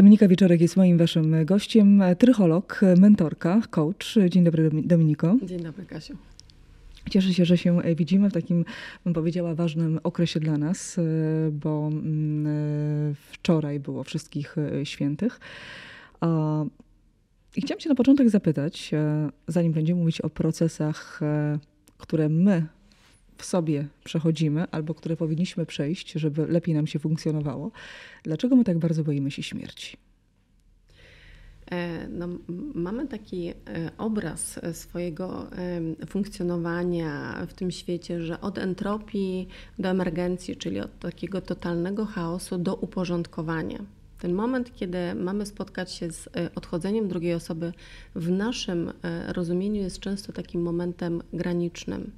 Dominika Wieczorek jest moim waszym gościem, trycholog, mentorka, coach. Dzień dobry Dominiko. Dzień dobry Kasiu. Cieszę się, że się widzimy w takim, bym powiedziała, ważnym okresie dla nas, bo mm, wczoraj było wszystkich świętych. I chciałam Cię na początek zapytać, zanim będziemy mówić o procesach, które my w sobie przechodzimy, albo które powinniśmy przejść, żeby lepiej nam się funkcjonowało. Dlaczego my tak bardzo boimy się śmierci? E, no, mamy taki e, obraz swojego funkcjonowania w tym świecie, że od entropii do emergencji, czyli od takiego totalnego chaosu do uporządkowania. Ten moment, kiedy mamy spotkać się z e, odchodzeniem drugiej osoby, w naszym rozumieniu jest często takim momentem granicznym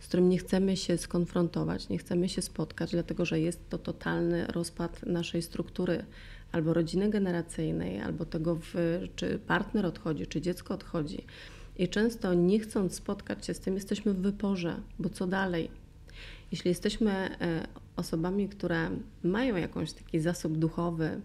z którym nie chcemy się skonfrontować, nie chcemy się spotkać, dlatego że jest to totalny rozpad naszej struktury albo rodziny generacyjnej, albo tego, w, czy partner odchodzi, czy dziecko odchodzi. I często nie chcąc spotkać się z tym, jesteśmy w wyporze, bo co dalej? Jeśli jesteśmy e, osobami, które mają jakąś taki zasób duchowy,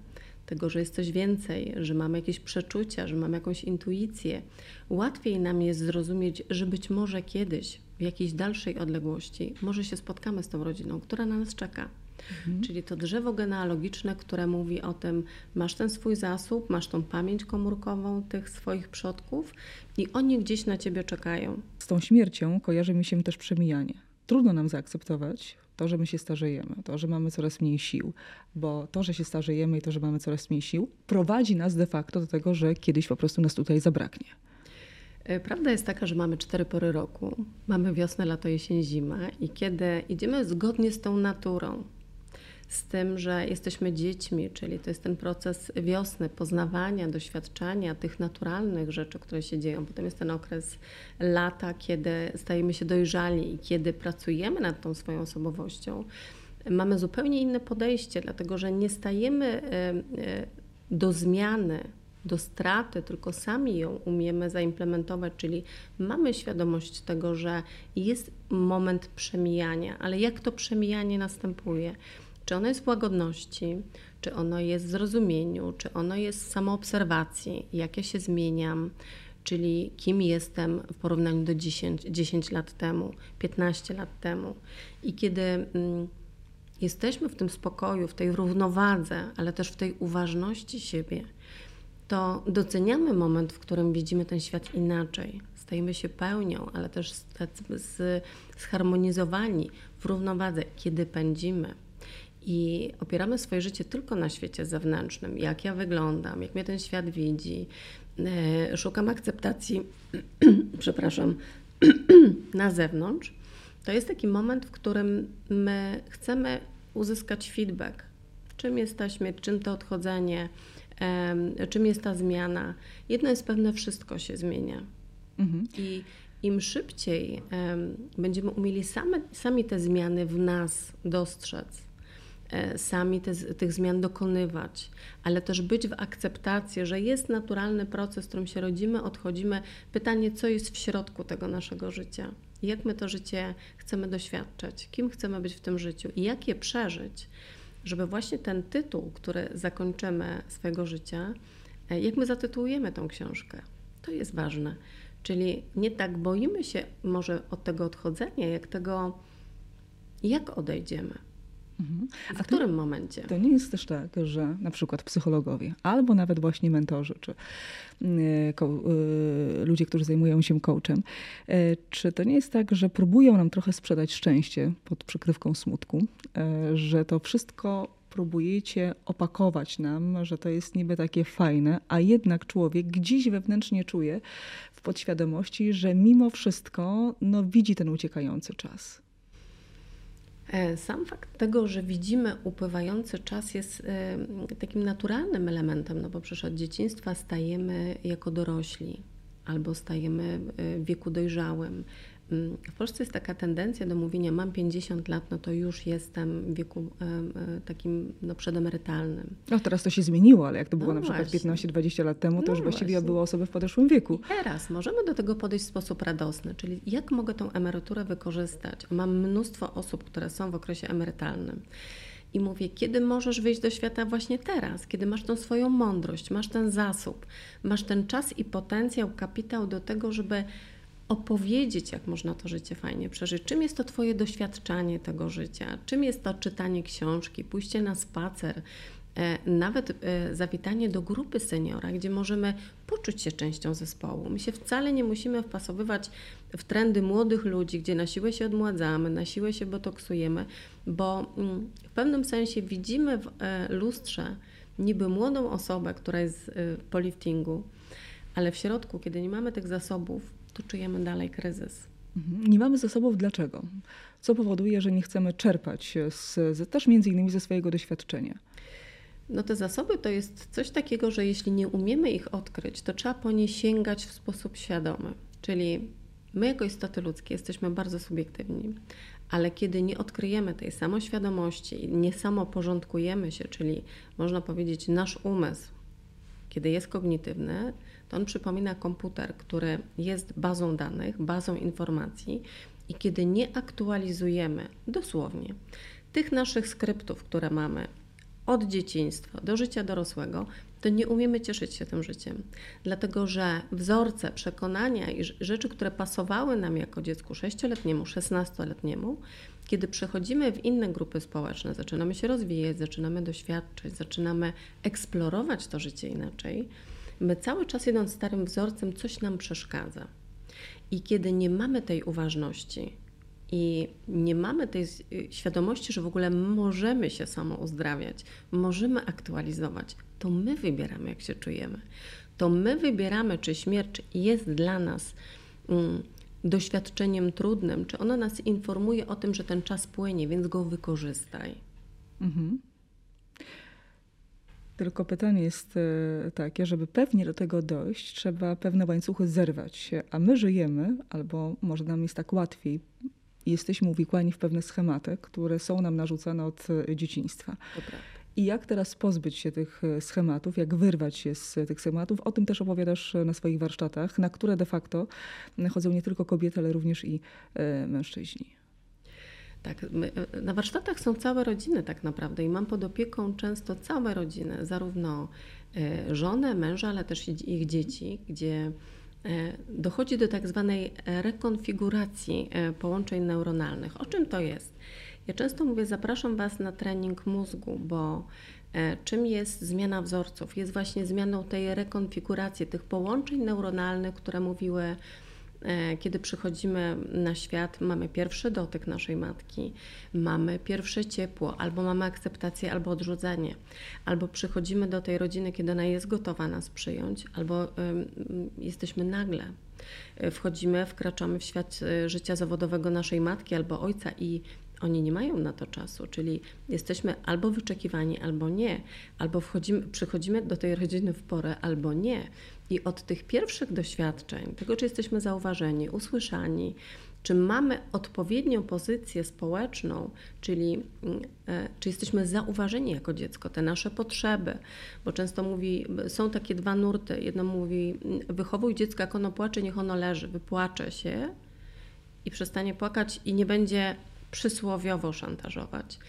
tego, że jest coś więcej, że mamy jakieś przeczucia, że mamy jakąś intuicję, łatwiej nam jest zrozumieć, że być może kiedyś w jakiejś dalszej odległości może się spotkamy z tą rodziną, która na nas czeka. Mhm. Czyli to drzewo genealogiczne, które mówi o tym, masz ten swój zasób, masz tą pamięć komórkową tych swoich przodków i oni gdzieś na ciebie czekają. Z tą śmiercią kojarzy mi się też przemijanie. Trudno nam zaakceptować to, że my się starzejemy, to, że mamy coraz mniej sił, bo to, że się starzejemy i to, że mamy coraz mniej sił, prowadzi nas de facto do tego, że kiedyś po prostu nas tutaj zabraknie. E, prawda jest taka, że mamy cztery pory roku. Mamy wiosnę, lato, jesień, zima i kiedy idziemy zgodnie z tą naturą, z tym, że jesteśmy dziećmi, czyli to jest ten proces wiosny, poznawania, doświadczania tych naturalnych rzeczy, które się dzieją. Potem jest ten okres lata, kiedy stajemy się dojrzali i kiedy pracujemy nad tą swoją osobowością. Mamy zupełnie inne podejście, dlatego że nie stajemy e, do zmiany do straty, tylko sami ją umiemy zaimplementować, czyli mamy świadomość tego, że jest moment przemijania, ale jak to przemijanie następuje? Czy ono jest w łagodności, czy ono jest w zrozumieniu, czy ono jest w samoobserwacji, jak ja się zmieniam, czyli kim jestem w porównaniu do 10, 10 lat temu, 15 lat temu. I kiedy mm, jesteśmy w tym spokoju, w tej równowadze, ale też w tej uważności siebie, to doceniamy moment, w którym widzimy ten świat inaczej. Stajemy się pełnią, ale też zharmonizowani w równowadze, kiedy pędzimy. I opieramy swoje życie tylko na świecie zewnętrznym, jak ja wyglądam, jak mnie ten świat widzi. E, szukam akceptacji, przepraszam, na zewnątrz. To jest taki moment, w którym my chcemy uzyskać feedback. Czym jesteśmy, czym to odchodzenie, czym jest ta zmiana. Jedno jest pewne, wszystko się zmienia. Mhm. I im szybciej będziemy umieli same, sami te zmiany w nas dostrzec, e, sami te, tych zmian dokonywać, ale też być w akceptacji, że jest naturalny proces, w którym się rodzimy, odchodzimy. Pytanie, co jest w środku tego naszego życia? Jak my to życie chcemy doświadczać? Kim chcemy być w tym życiu? I jak je przeżyć? Żeby właśnie ten tytuł, który zakończymy swojego życia, e, jak my zatytułujemy tą książkę, to jest ważne. Czyli nie tak boimy się może od tego odchodzenia, jak tego, jak odejdziemy. Mhm. A w którym momencie? To nie jest też tak, że na przykład psychologowie, albo nawet właśnie mentorzy, czy y, y, ludzie, którzy zajmują się coachem, y, czy to nie jest tak, że próbują nam trochę sprzedać szczęście pod przykrywką smutku, że to wszystko próbujecie opakować nam, że to jest niby takie fajne, a jednak człowiek gdzieś wewnętrznie czuje w podświadomości, że mimo wszystko no, widzi ten uciekający czas. E, sam fakt tego, że widzimy upływający czas jest e, takim naturalnym elementem, no bo przecież od dzieciństwa stajemy jako dorośli albo stajemy e, w wieku dojrzałym. W Polsce jest taka tendencja do mówienia, mam 50 lat, no to już jestem w wieku takim no, przedemerytalnym. No teraz to się zmieniło, ale jak to było no na przykład 15-20 lat temu, to no już właściwie właśnie. były osoby w podeszłym wieku. I teraz możemy do tego podejść w sposób radosny, czyli jak mogę tą emeryturę wykorzystać. Mam mnóstwo osób, które są w okresie emerytalnym. I mówię, kiedy możesz wyjść do świata właśnie teraz, kiedy masz tą swoją mądrość, masz ten zasób, masz ten czas i potencjał, kapitał do tego, żeby opowiedzieć, jak można to życie fajnie przeżyć. Czym jest to Twoje doświadczanie tego życia? Czym jest to czytanie książki, pójście na spacer, e, nawet e, zawitanie do grupy seniora, gdzie możemy poczuć się częścią zespołu. My się wcale nie musimy wpasowywać w trendy młodych ludzi, gdzie na siłę się odmładzamy, na siłę się botoksujemy, bo mm, w pewnym sensie widzimy w e, lustrze niby młodą osobę, która jest po liftingu, ale w środku, kiedy nie mamy tych zasobów, to czujemy dalej kryzys. Mhm. Nie mamy zasobów dlaczego? Co powoduje, że nie chcemy czerpać z, z, też między innymi ze swojego doświadczenia? No te zasoby to jest coś takiego, że jeśli nie umiemy ich odkryć, to trzeba po nie sięgać w sposób świadomy. Czyli my jako istoty ludzkie jesteśmy bardzo subiektywni, ale kiedy nie odkryjemy tej samoświadomości, nie samoporządkujemy się, czyli można powiedzieć nasz umysł, kiedy jest kognitywny, on przypomina komputer, który jest bazą danych, bazą informacji i kiedy nie aktualizujemy dosłownie tych naszych skryptów, które mamy od dzieciństwa do życia dorosłego, to nie umiemy cieszyć się tym życiem. Dlatego, że wzorce, przekonania i rzeczy, które pasowały nam jako dziecku 6-letniemu, 16-letniemu, kiedy przechodzimy w inne grupy społeczne, zaczynamy się rozwijać, zaczynamy doświadczać, zaczynamy eksplorować to życie inaczej, My cały czas idąc starym wzorcem, coś nam przeszkadza. I kiedy nie mamy tej uważności i nie mamy tej świadomości, że w ogóle możemy się samo uzdrawiać, możemy aktualizować, to my wybieramy, jak się czujemy. To my wybieramy, czy śmierć jest dla nas mm, doświadczeniem trudnym, czy ona nas informuje o tym, że ten czas płynie, więc go wykorzystaj. Mhm. Tylko pytanie jest e, takie, żeby pewnie do tego dojść, trzeba pewne łańcuchy zerwać. A my żyjemy, albo może nam jest tak łatwiej, jesteśmy uwikłani w pewne schematy, które są nam narzucane od e, dzieciństwa. I jak teraz pozbyć się tych e, schematów, jak wyrwać się z tych schematów? O tym też opowiadasz na swoich warsztatach, na które de facto chodzą nie tylko kobiety, ale również i mężczyźni. Tak, my, na warsztatach są całe rodziny tak naprawdę i mam pod opieką często całe rodziny, zarówno e, żonę, męża, ale też ich dzieci, gdzie e, dochodzi do tak zwanej rekonfiguracji e, połączeń neuronalnych. O czym to jest? Ja często mówię, zapraszam Was na trening mózgu, bo czym jest zmiana wzorców? Jest właśnie zmianą tej rekonfiguracji, tych połączeń neuronalnych, które mówiły kiedy przychodzimy na świat, mamy pierwszy dotyk naszej matki, mamy pierwsze ciepło, albo mamy akceptację, albo odrzucenie, albo przychodzimy do tej rodziny, kiedy ona jest gotowa nas przyjąć, albo jesteśmy nagle. E, wchodzimy, wkraczamy w świat e, życia zawodowego naszej matki albo ojca i oni nie mają na to czasu, czyli jesteśmy albo wyczekiwani, albo nie, albo wchodzimy, przychodzimy do tej rodziny w porę, albo nie. I od tych pierwszych doświadczeń, tego czy jesteśmy zauważeni, usłyszani, czy mamy odpowiednią pozycję społeczną, czyli mm, e, czy jesteśmy zauważeni jako dziecko, te nasze potrzeby, bo często mówi, są takie dwa nurty. Jedno mówi, mm, wychowuj dziecko, jak ono płacze, niech ono leży, wypłacze się i przestanie płakać i nie będzie przysłowiowo szantażować.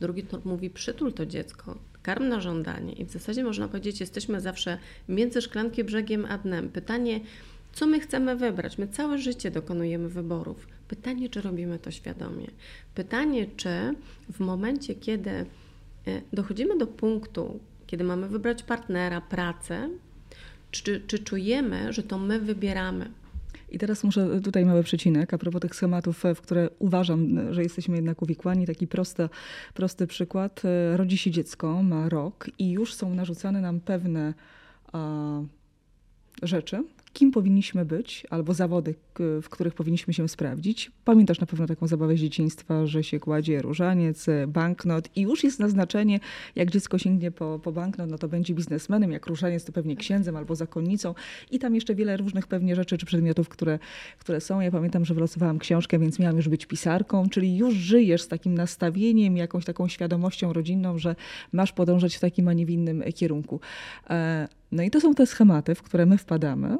Drugi nurt mówi, przytul to dziecko, karm na żądanie. I w zasadzie można powiedzieć, jesteśmy zawsze między szklanki brzegiem a dnem. Pytanie, co my chcemy wybrać? My całe życie dokonujemy wyborów. Pytanie, czy robimy to świadomie. Pytanie, czy w momencie, kiedy e, dochodzimy do punktu, kiedy mamy wybrać partnera, pracę, czy, czy czujemy, że to my wybieramy? I teraz muszę tutaj mały przecinek a propos tych schematów, w które uważam, że jesteśmy jednak uwikłani. Taki prosty, prosty przykład. Rodzi się dziecko, ma rok i już są narzucane nam pewne a, rzeczy, kim powinniśmy być, albo zawody, w których powinniśmy się sprawdzić. Pamiętasz na pewno taką zabawę z dzieciństwa, że się kładzie różaniec, banknot i już jest naznaczenie, jak dziecko sięgnie po, po banknot, no to będzie biznesmenem, jak różaniec to pewnie księdzem albo zakonnicą i tam jeszcze wiele różnych pewnie rzeczy czy przedmiotów, które, które są. Ja pamiętam, że wylosowałam książkę, więc miałam już być pisarką, czyli już żyjesz z takim nastawieniem, jakąś taką świadomością rodzinną, że masz podążać w takim, a nie w innym kierunku. E, no i to są te schematy, w które my wpadamy,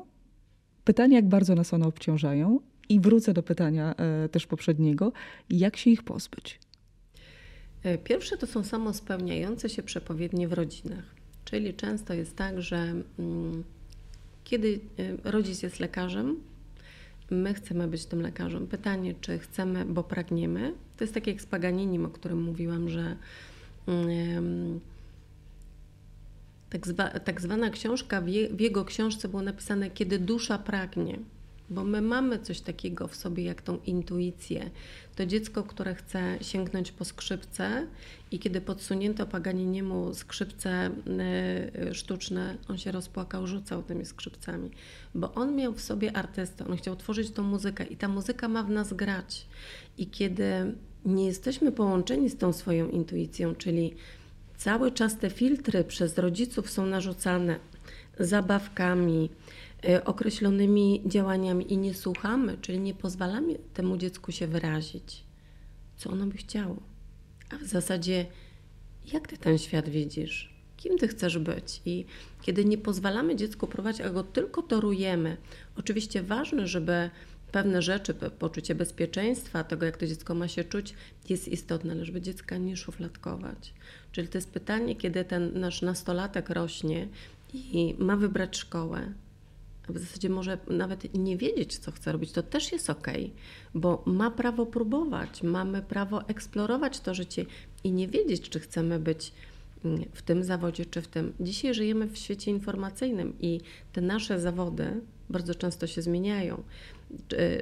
Pytanie, jak bardzo nas one obciążają, i wrócę do pytania e, też poprzedniego, jak się ich pozbyć? E, pierwsze to są samospełniające się przepowiednie w rodzinach. Czyli często jest tak, że mm, kiedy e, rodzic jest lekarzem, my chcemy być tym lekarzem. Pytanie, czy chcemy, bo pragniemy. To jest takie jak z Paganinim, o którym mówiłam, że um, tak, zwa, tak zwana książka, w, je, w jego książce było napisane, kiedy dusza pragnie bo my mamy coś takiego w sobie jak tą intuicję. To dziecko, które chce sięgnąć po skrzypce i kiedy podsunięto Paganiniemu skrzypce y, sztuczne, on się rozpłakał, rzucał tymi skrzypcami, bo on miał w sobie artystę, on chciał tworzyć tą muzykę i ta muzyka ma w nas grać. I kiedy nie jesteśmy połączeni z tą swoją intuicją, czyli cały czas te filtry przez rodziców są narzucane zabawkami, Y, określonymi działaniami i nie słuchamy, czyli nie pozwalamy temu dziecku się wyrazić, co ono by chciało. A w zasadzie, jak ty ten świat widzisz? Kim ty chcesz być? I kiedy nie pozwalamy dziecku prowadzić, a go tylko torujemy, oczywiście ważne, żeby pewne rzeczy, poczucie bezpieczeństwa, tego jak to dziecko ma się czuć, jest istotne, ale żeby dziecka nie szufladkować. Czyli to jest pytanie, kiedy ten nasz nastolatek rośnie i ma wybrać szkołę, w zasadzie może nawet nie wiedzieć, co chce robić, to też jest ok, bo ma prawo próbować, mamy prawo eksplorować to życie i nie wiedzieć, czy chcemy być mm, w tym zawodzie, czy w tym. Dzisiaj żyjemy w świecie informacyjnym i te nasze zawody bardzo często się zmieniają.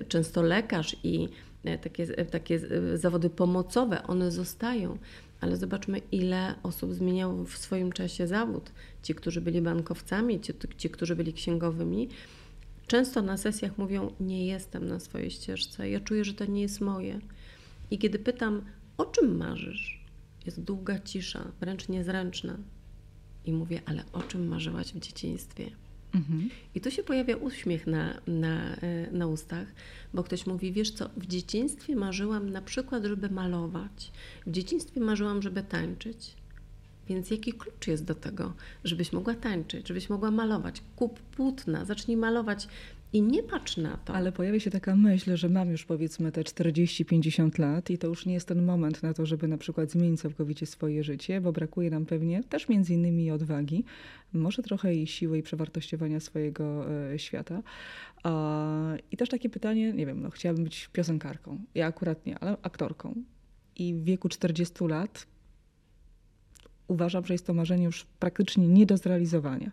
Często lekarz i e, takie, e, takie e, zawody pomocowe, one zostają, ale zobaczmy, ile osób zmieniało w swoim czasie zawód. Ci, którzy byli bankowcami, ci, ci, którzy byli księgowymi, często na sesjach mówią: Nie jestem na swojej ścieżce, ja czuję, że to nie jest moje. I kiedy pytam, o czym marzysz? Jest długa cisza, wręcz niezręczna. I mówię, ale o czym marzyłaś w dzieciństwie? Mhm. I tu się pojawia uśmiech na, na, e, na ustach, bo ktoś mówi, wiesz co, w dzieciństwie marzyłam na przykład, żeby malować, w dzieciństwie marzyłam, żeby tańczyć. Więc jaki klucz jest do tego, żebyś mogła tańczyć, żebyś mogła malować? Kup płótna, zacznij malować i nie patrz na to. Ale pojawia się taka myśl, że mam już powiedzmy te 40-50 lat i to już nie jest ten moment na to, żeby na przykład zmienić całkowicie swoje życie, bo brakuje nam pewnie też między innymi odwagi, może trochę i siły i przewartościowania swojego e, świata. I też takie pytanie, nie wiem, no chciałabym być piosenkarką. Ja akurat nie, ale aktorką. I w wieku 40 lat uważam, że jest to marzenie już praktycznie nie do zrealizowania.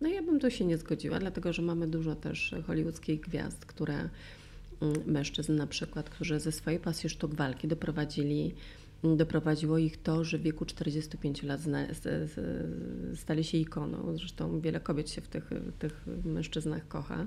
No ja bym tu się nie zgodziła, dlatego że mamy dużo też hollywoodzkich gwiazd, które mm, mężczyzn na przykład, którzy ze swojej pasji sztuk walki doprowadzili doprowadziło ich to, że w wieku 45 lat stali się ikoną. Zresztą wiele kobiet się w tych, tych mężczyznach kocha.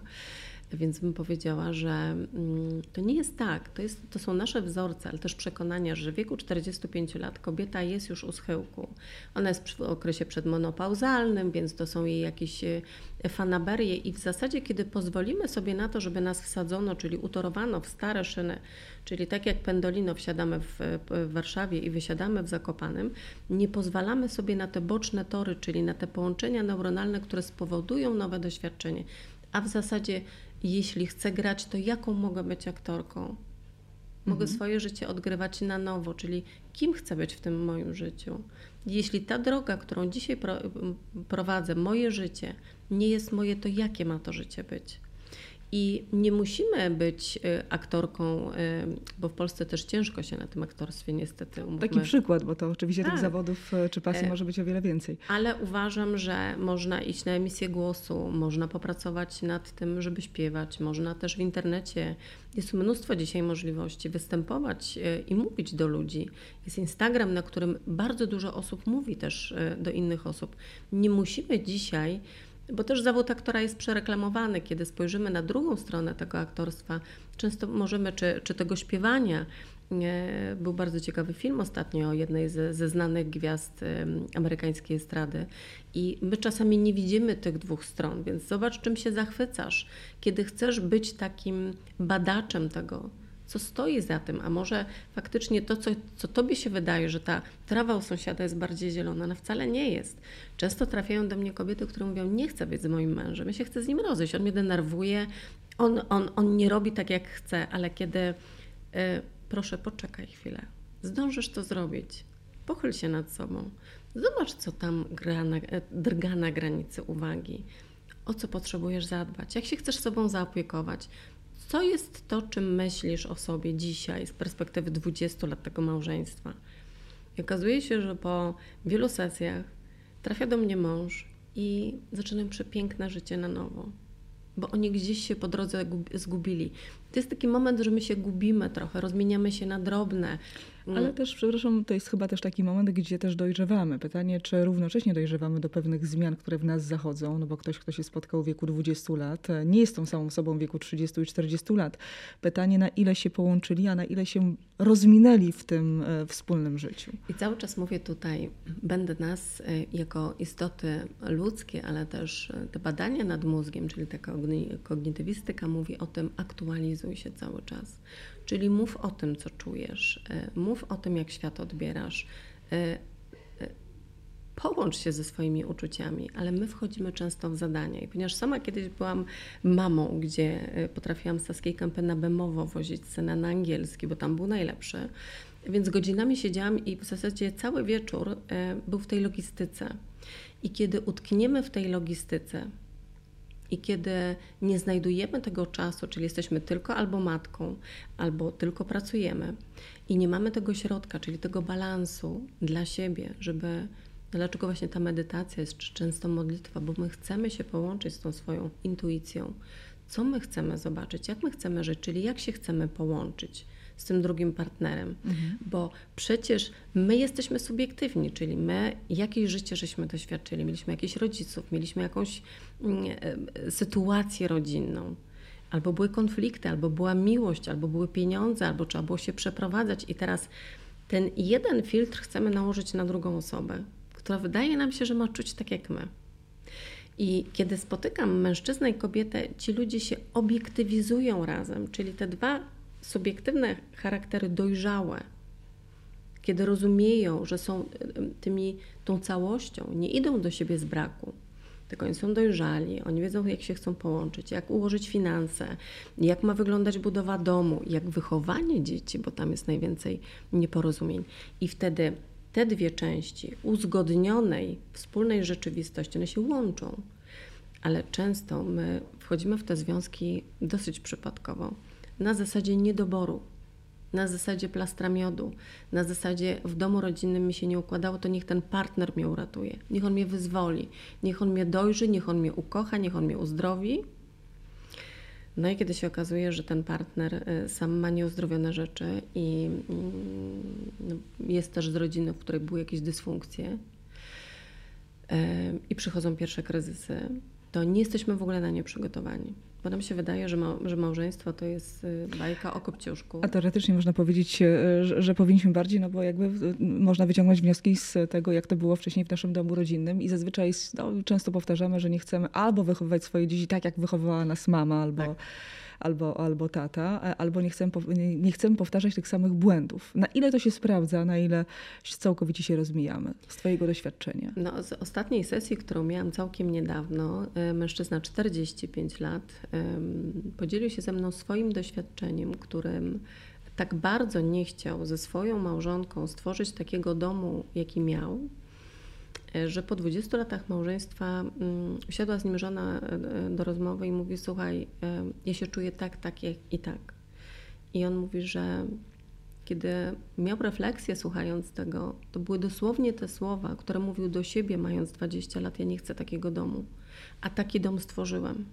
Więc bym powiedziała, że mm, to nie jest tak. To, jest, to są nasze wzorce, ale też przekonania, że w wieku 45 lat kobieta jest już u schyłku. Ona jest w okresie przedmonopauzalnym, więc to są jej jakieś e, fanaberie i w zasadzie, kiedy pozwolimy sobie na to, żeby nas wsadzono, czyli utorowano w stare szyny, czyli tak jak pendolino wsiadamy w, w Warszawie i wysiadamy w Zakopanym, nie pozwalamy sobie na te boczne tory, czyli na te połączenia neuronalne, które spowodują nowe doświadczenie. A w zasadzie jeśli chcę grać, to jaką mogę być aktorką? Mogę mhm. swoje życie odgrywać na nowo, czyli kim chcę być w tym moim życiu. Jeśli ta droga, którą dzisiaj prowadzę, moje życie, nie jest moje, to jakie ma to życie być? I nie musimy być y, aktorką, y, bo w Polsce też ciężko się na tym aktorstwie niestety umówmy. Taki przykład, bo to oczywiście tak. tych zawodów y, czy pasji e, może być o wiele więcej. Ale uważam, że można iść na emisję głosu, można popracować nad tym, żeby śpiewać, można też w internecie. Jest mnóstwo dzisiaj możliwości występować i mówić do ludzi. Jest Instagram, na którym bardzo dużo osób mówi też do innych osób. Nie musimy dzisiaj bo też zawód aktora jest przereklamowany. Kiedy spojrzymy na drugą stronę tego aktorstwa, często możemy, czy, czy tego śpiewania, był bardzo ciekawy film ostatnio o jednej ze, ze, znanych gwiazd amerykańskiej estrady. I my czasami nie widzimy tych dwóch stron, więc zobacz, czym się zachwycasz, kiedy chcesz być takim badaczem tego, co stoi za tym, a może faktycznie to, co, co tobie się wydaje, że ta trawa u sąsiada jest bardziej zielona, ona wcale nie jest. Często trafiają do mnie kobiety, które mówią, nie chcę być z moim mężem, ja się chcę z nim rozejść, on mnie denerwuje, on, on, on nie robi tak, jak chce, ale kiedy, y, proszę, poczekaj chwilę, zdążysz to zrobić. Pochyl się nad sobą. Zobacz, co tam gra na, e, drga na granicy uwagi. O co potrzebujesz zadbać? Jak się chcesz sobą zaopiekować? Co jest to, czym myślisz o sobie dzisiaj z perspektywy 20 lat tego małżeństwa? I okazuje się, że po wielu sesjach trafia do mnie mąż i zaczynam przepiękne życie na nowo bo oni gdzieś się po drodze zgubili. To jest taki moment, że my się gubimy trochę, rozmieniamy się na drobne. Ale mm. też, przepraszam, to jest chyba też taki moment, gdzie też dojrzewamy. Pytanie, czy równocześnie dojrzewamy do pewnych zmian, które w nas zachodzą, no bo ktoś, kto się spotkał w wieku 20 lat, e, nie jest tą samą sobą w wieku 30 i 40 lat. Pytanie, na ile się połączyli, a na ile się rozminęli w tym e, wspólnym życiu. I cały czas mówię tutaj, będę nas e, jako istoty ludzkie, ale też te badania nad mózgiem, czyli taka kognitywistyka mówi o tym, aktualizuj się cały czas. Czyli mów o tym, co czujesz, e, mów o tym, jak świat odbierasz. E, e, połącz się ze swoimi uczuciami, ale my wchodzimy często w zadania. I ponieważ sama kiedyś byłam mamą, gdzie potrafiłam z Saskiej Kępy bemowo wozić scenę na angielski, bo tam był najlepszy, więc godzinami siedziałam i w zasadzie cały wieczór był w tej logistyce. I kiedy utkniemy w tej logistyce, i kiedy nie znajdujemy tego czasu, czyli jesteśmy tylko albo matką, albo tylko pracujemy i nie mamy tego środka, czyli tego balansu dla siebie, żeby dlaczego właśnie ta medytacja jest, czy często modlitwa, bo my chcemy się połączyć z tą swoją intuicją. Co my chcemy zobaczyć, jak my chcemy żyć, czyli jak się chcemy połączyć z tym drugim partnerem, mhm. bo przecież my jesteśmy subiektywni, czyli my jakieś życie żeśmy doświadczyli, mieliśmy jakichś rodziców, mieliśmy jakąś mm, e, sytuację rodzinną. Albo były konflikty, albo była miłość, albo były pieniądze, albo trzeba było się przeprowadzać. I teraz ten jeden filtr chcemy nałożyć na drugą osobę, która wydaje nam się, że ma czuć tak jak my. I kiedy spotykam mężczyznę i kobietę, ci ludzie się obiektywizują razem, czyli te dwa subiektywne charaktery dojrzałe, kiedy rozumieją, że są tymi, tą całością, nie idą do siebie z braku, tylko oni są dojrzali, oni wiedzą, jak się chcą połączyć, jak ułożyć finanse, jak ma wyglądać budowa domu, jak wychowanie dzieci, bo tam jest najwięcej nieporozumień. I wtedy te dwie części uzgodnionej, wspólnej rzeczywistości, one się łączą. Ale często my wchodzimy w te związki dosyć przypadkowo na zasadzie niedoboru, na zasadzie plastra miodu, na zasadzie w domu rodzinnym mi się nie układało, to niech ten partner mnie uratuje, niech on mnie wyzwoli, niech on mnie dojrzy, niech on mnie ukocha, niech on mnie uzdrowi. No i kiedy się okazuje, że ten partner y, sam ma nieuzdrowione rzeczy i mm, no, jest też z rodziny, w której były jakieś dysfunkcje y, i przychodzą pierwsze kryzysy, to nie jesteśmy w ogóle na nie przygotowani. Bo nam się wydaje, że, ma, że małżeństwo to jest y, bajka o kopciuszku. A teoretycznie można powiedzieć, y, że, że, powinniśmy bardziej, no bo jakby można wyciągnąć wnioski z tego, jak to było wcześniej w naszym domu rodzinnym i zazwyczaj no, często powtarzamy, że nie chcemy albo wychowywać swoje dzieci tak, jak wychowywała nas mama, albo... Tak albo, albo tata, albo nie chcemy, nie chcemy powtarzać tych samych błędów. Na ile to się sprawdza, na ile całkowicie się rozmijamy z Twojego doświadczenia? No, z ostatniej sesji, którą miałam całkiem niedawno, e, mężczyzna 45 lat podzielił się ze mną swoim doświadczeniem, którym tak bardzo nie chciał ze swoją małżonką stworzyć takiego domu, jaki miał, E, że po 20 latach małżeństwa mm, usiadła z nim żona e, do rozmowy i mówi: Słuchaj, e, ja się czuję tak, tak jak i tak. I on mówi, że kiedy miał refleksję słuchając tego, to były dosłownie te słowa, które mówił do siebie, mając 20 lat: Ja nie chcę takiego domu, a taki dom stworzyłem.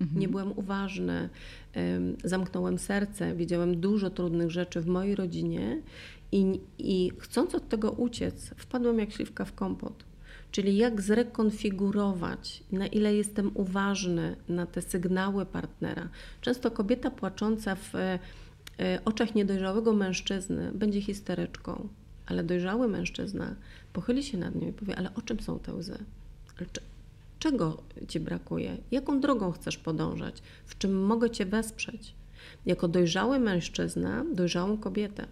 Mhm. Nie byłem uważny, zamknąłem serce, widziałem dużo trudnych rzeczy w mojej rodzinie i, I chcąc od tego uciec, wpadłem jak śliwka w kompot. Czyli jak zrekonfigurować, na ile jestem uważny na te sygnały partnera. Często kobieta płacząca w e, oczach niedojrzałego mężczyzny będzie histeryczką, ale dojrzały mężczyzna pochyli się nad nią i powie: Ale o czym są te łzy? Czego ci brakuje? Jaką drogą chcesz podążać? W czym mogę cię wesprzeć? Jako dojrzały mężczyzna, dojrzałą kobietę.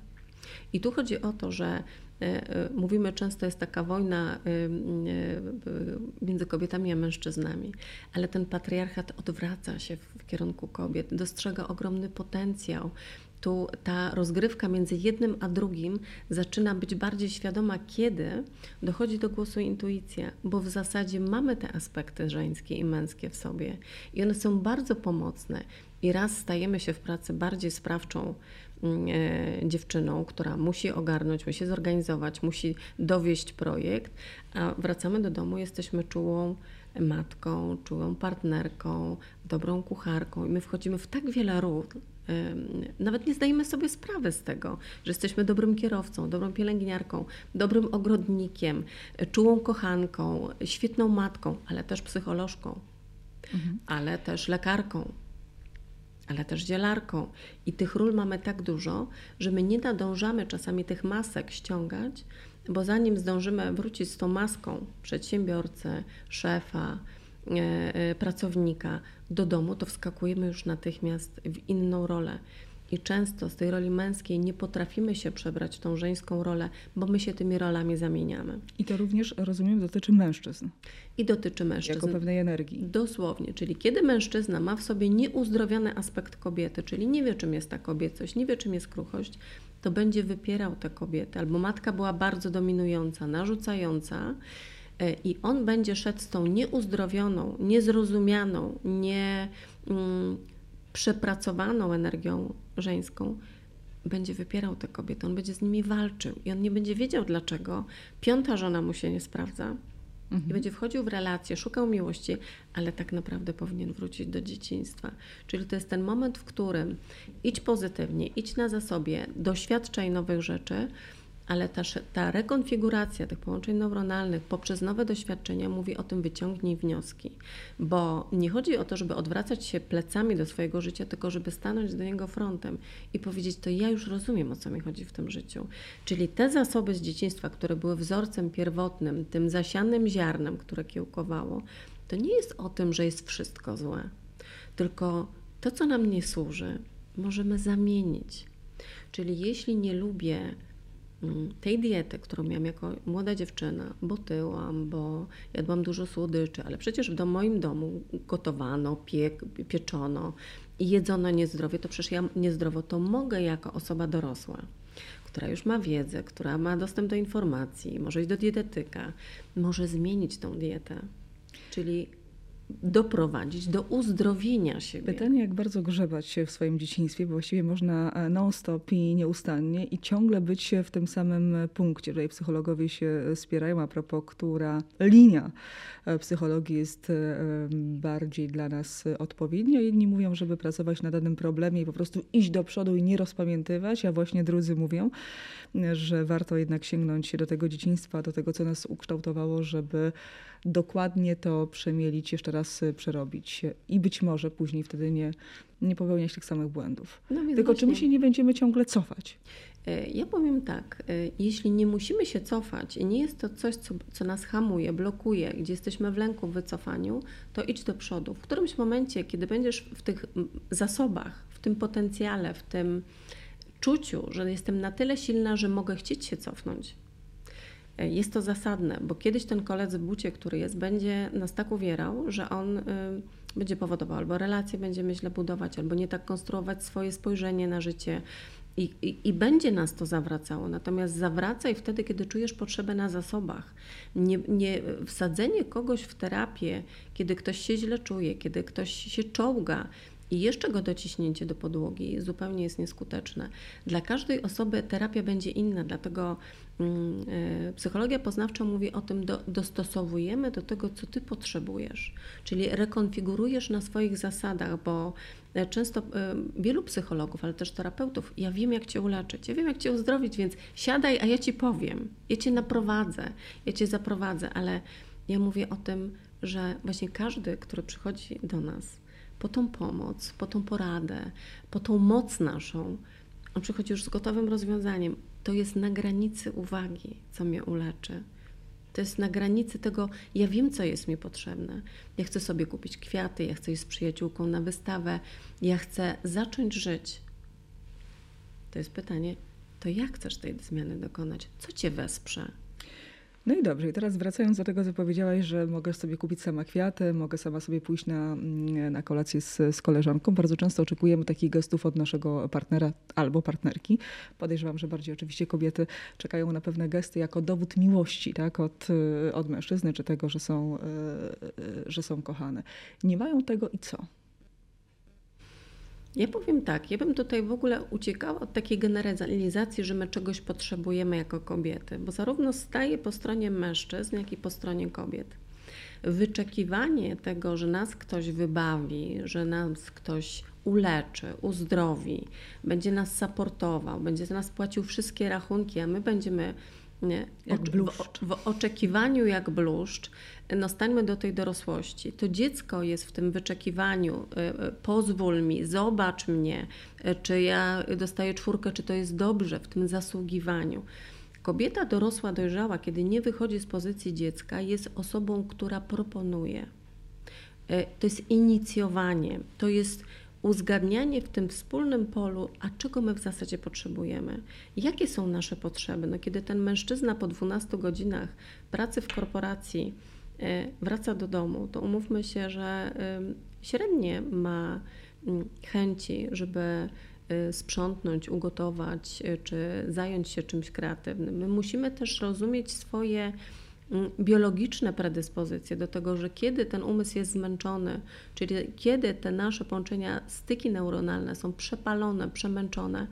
I tu chodzi o to, że e, e, mówimy często, jest taka wojna e, między kobietami a mężczyznami, ale ten patriarchat odwraca się w kierunku kobiet, dostrzega ogromny potencjał Tu ta rozgrywka między jednym a drugim zaczyna być bardziej świadoma, kiedy dochodzi do głosu intuicja, bo w zasadzie mamy te aspekty żeńskie i męskie w sobie i one są bardzo pomocne. I raz stajemy się w pracy bardziej sprawczą dziewczyną, która musi ogarnąć, musi zorganizować, musi dowieść projekt, a wracamy do domu, jesteśmy czułą matką, czułą partnerką, dobrą kucharką i my wchodzimy w tak wiele ról, nawet nie zdajemy sobie sprawy z tego, że jesteśmy dobrym kierowcą, dobrą pielęgniarką, dobrym ogrodnikiem, czułą kochanką, świetną matką, ale też psycholożką, mhm. ale też lekarką, ale też dzielarką. I tych ról mamy tak dużo, że my nie nadążamy czasami tych masek ściągać, bo zanim zdążymy wrócić z tą maską przedsiębiorcy, szefa, E, e, pracownika do domu, to wskakujemy już natychmiast w inną rolę. I często z tej roli męskiej nie potrafimy się przebrać w tą żeńską rolę, bo my się tymi rolami zamieniamy. I to również, rozumiem, dotyczy mężczyzn. I dotyczy mężczyzn. Jako pewnej energii. Dosłownie. Czyli kiedy mężczyzna ma w sobie nieuzdrowiony aspekt kobiety, czyli nie wie, czym jest ta kobiecość, nie wie, czym jest kruchość, to będzie wypierał tę kobietę. Albo matka była bardzo dominująca, narzucająca E, i on będzie szedł z tą nieuzdrowioną, niezrozumianą, nie mm, przepracowaną energią żeńską, będzie wypierał te kobiety, on będzie z nimi walczył i on nie będzie wiedział dlaczego. Piąta żona mu się nie sprawdza. Mhm. I będzie wchodził w relacje, szukał miłości, ale tak naprawdę powinien wrócić do dzieciństwa. Czyli to jest ten moment, w którym idź pozytywnie, idź na zasobie, doświadczaj nowych rzeczy, ale ta, ta rekonfiguracja tych połączeń neuronalnych poprzez nowe doświadczenia mówi o tym wyciągnij wnioski, bo nie chodzi o to, żeby odwracać się plecami do swojego życia, tylko żeby stanąć do niego frontem i powiedzieć, to ja już rozumiem, o co mi chodzi w tym życiu. Czyli te zasoby z dzieciństwa, które były wzorcem pierwotnym, tym zasianym ziarnem, które kiełkowało, to nie jest o tym, że jest wszystko złe, tylko to, co nam nie służy, możemy zamienić. Czyli jeśli nie lubię tej diety, którą miałam jako młoda dziewczyna, bo tyłam, bo jadłam dużo słodyczy, ale przecież w moim domu gotowano, piek, pieczono i jedzono niezdrowie, to przecież ja niezdrowo to mogę jako osoba dorosła, która już ma wiedzę, która ma dostęp do informacji, może iść do dietetyka, może zmienić tą dietę. Czyli doprowadzić do uzdrowienia siebie. Pytanie, jak bardzo grzebać się w swoim dzieciństwie, bo właściwie można e, non-stop i nieustannie i ciągle być w tym samym punkcie. Tutaj psychologowie się spierają a propos, która linia e, psychologii jest e, bardziej dla nas odpowiednia. Jedni mówią, żeby pracować na danym problemie i po prostu iść do przodu i nie rozpamiętywać, a właśnie drudzy mówią, że warto jednak sięgnąć do tego dzieciństwa, do tego, co nas ukształtowało, żeby dokładnie to przemielić, jeszcze raz y, przerobić i być może później wtedy nie, nie popełniać tych samych błędów. No Tylko właśnie. czy my się nie będziemy ciągle cofać? E, ja powiem tak, e, jeśli nie musimy się cofać i nie jest to coś, co, co nas hamuje, blokuje, gdzie jesteśmy w lęku, w wycofaniu, to idź do przodu. W którymś momencie, kiedy będziesz w tych zasobach, w tym potencjale, w tym czuciu, że jestem na tyle silna, że mogę chcieć się cofnąć, jest to zasadne, bo kiedyś ten kolec w bucie, który jest, będzie nas tak uwierał, że on y, będzie powodował albo relacje będziemy źle budować, albo nie tak konstruować swoje spojrzenie na życie. I, i, I, będzie nas to zawracało. Natomiast zawracaj wtedy, kiedy czujesz potrzebę na zasobach. Nie, nie, wsadzenie kogoś w terapię, kiedy ktoś się źle czuje, kiedy ktoś się czołga, i jeszcze go dociśnięcie do podłogi zupełnie jest nieskuteczne. Dla każdej osoby terapia będzie inna, dlatego mm, e, psychologia poznawcza mówi o tym, do, dostosowujemy do tego, co ty potrzebujesz, czyli rekonfigurujesz na swoich zasadach, bo e, często e, wielu psychologów, ale też terapeutów, ja wiem, jak cię uleczyć, ja wiem, jak cię uzdrowić, więc siadaj, a ja ci powiem, ja cię naprowadzę, ja cię zaprowadzę, ale ja mówię o tym, że właśnie każdy, który przychodzi do nas, po tą pomoc, po tą poradę, po tą moc naszą. On przychodzi już z gotowym rozwiązaniem. To jest na granicy uwagi, co mnie uleczy. To jest na granicy tego, ja wiem, co jest mi potrzebne. Ja chcę sobie kupić kwiaty, ja chcę iść z przyjaciółką na wystawę, ja chcę zacząć żyć. To jest pytanie, to jak chcesz tej zmiany dokonać? Co cię wesprze? No i dobrze, i teraz wracając do tego, co powiedziałaś, że mogę sobie kupić sama kwiaty, mogę sama sobie pójść na, mm, na kolację z, z koleżanką. Bardzo często oczekujemy takich gestów od naszego partnera albo partnerki. Podejrzewam, że bardziej oczywiście kobiety czekają na pewne gesty jako dowód miłości tak, od, od mężczyzny, czy tego, że są, że są kochane. Nie mają tego i co? Ja powiem tak, ja bym tutaj w ogóle uciekała od takiej generalizacji, że my czegoś potrzebujemy jako kobiety, bo zarówno staje po stronie mężczyzn, jak i po stronie kobiet. Wyczekiwanie tego, że nas ktoś wybawi, że nas ktoś uleczy, uzdrowi, będzie nas supportował, będzie z nas płacił wszystkie rachunki, a my będziemy nie. W, w, oczekiwaniu jak bluszcz, no stańmy do tej dorosłości. To dziecko jest w tym wyczekiwaniu, y, y, pozwól mi, zobacz mnie, y, czy ja dostaję czwórkę, czy to jest dobrze, w tym zasługiwaniu. Kobieta dorosła, dojrzała, kiedy nie wychodzi z pozycji dziecka, jest osobą, która proponuje. To jest inicjowanie, to jest uzgadnianie w tym wspólnym polu, a czego my w zasadzie potrzebujemy, jakie są nasze potrzeby. No, kiedy ten mężczyzna po 12 godzinach pracy w korporacji wraca do domu, to umówmy się, że średnie ma mm, chęci, żeby e, sprzątnąć, ugotować czy zająć się czymś kreatywnym. My musimy też rozumieć swoje Mm, biologiczne predyspozycje do tego, że kiedy ten umysł jest zmęczony, czyli kiedy te nasze połączenia, styki neuronalne są przepalone, przemęczone,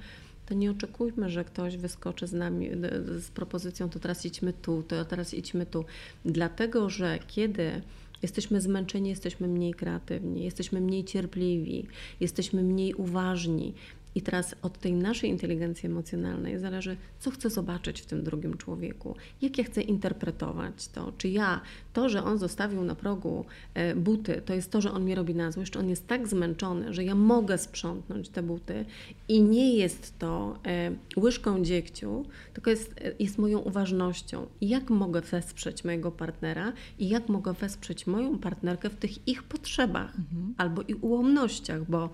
to nie oczekujmy, że ktoś wyskoczy z nami z propozycją, to teraz idźmy tu, to teraz idźmy tu. Dlatego, że kiedy jesteśmy zmęczeni, jesteśmy mniej kreatywni, jesteśmy mniej cierpliwi, jesteśmy mniej uważni, i teraz od tej naszej inteligencji emocjonalnej zależy, co chcę zobaczyć w tym drugim człowieku, jak ja chcę interpretować to. Czy ja, to, że on zostawił na progu e, buty, to jest to, że on mi robi na złość, czy on jest tak zmęczony, że ja mogę sprzątnąć te buty i nie jest to e, łyżką dziegciu, tylko jest, e, jest moją uważnością. Jak mogę wesprzeć mojego partnera i jak mogę wesprzeć moją partnerkę w tych ich potrzebach mhm. albo i ułomnościach, bo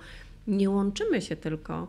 nie łączymy się tylko y,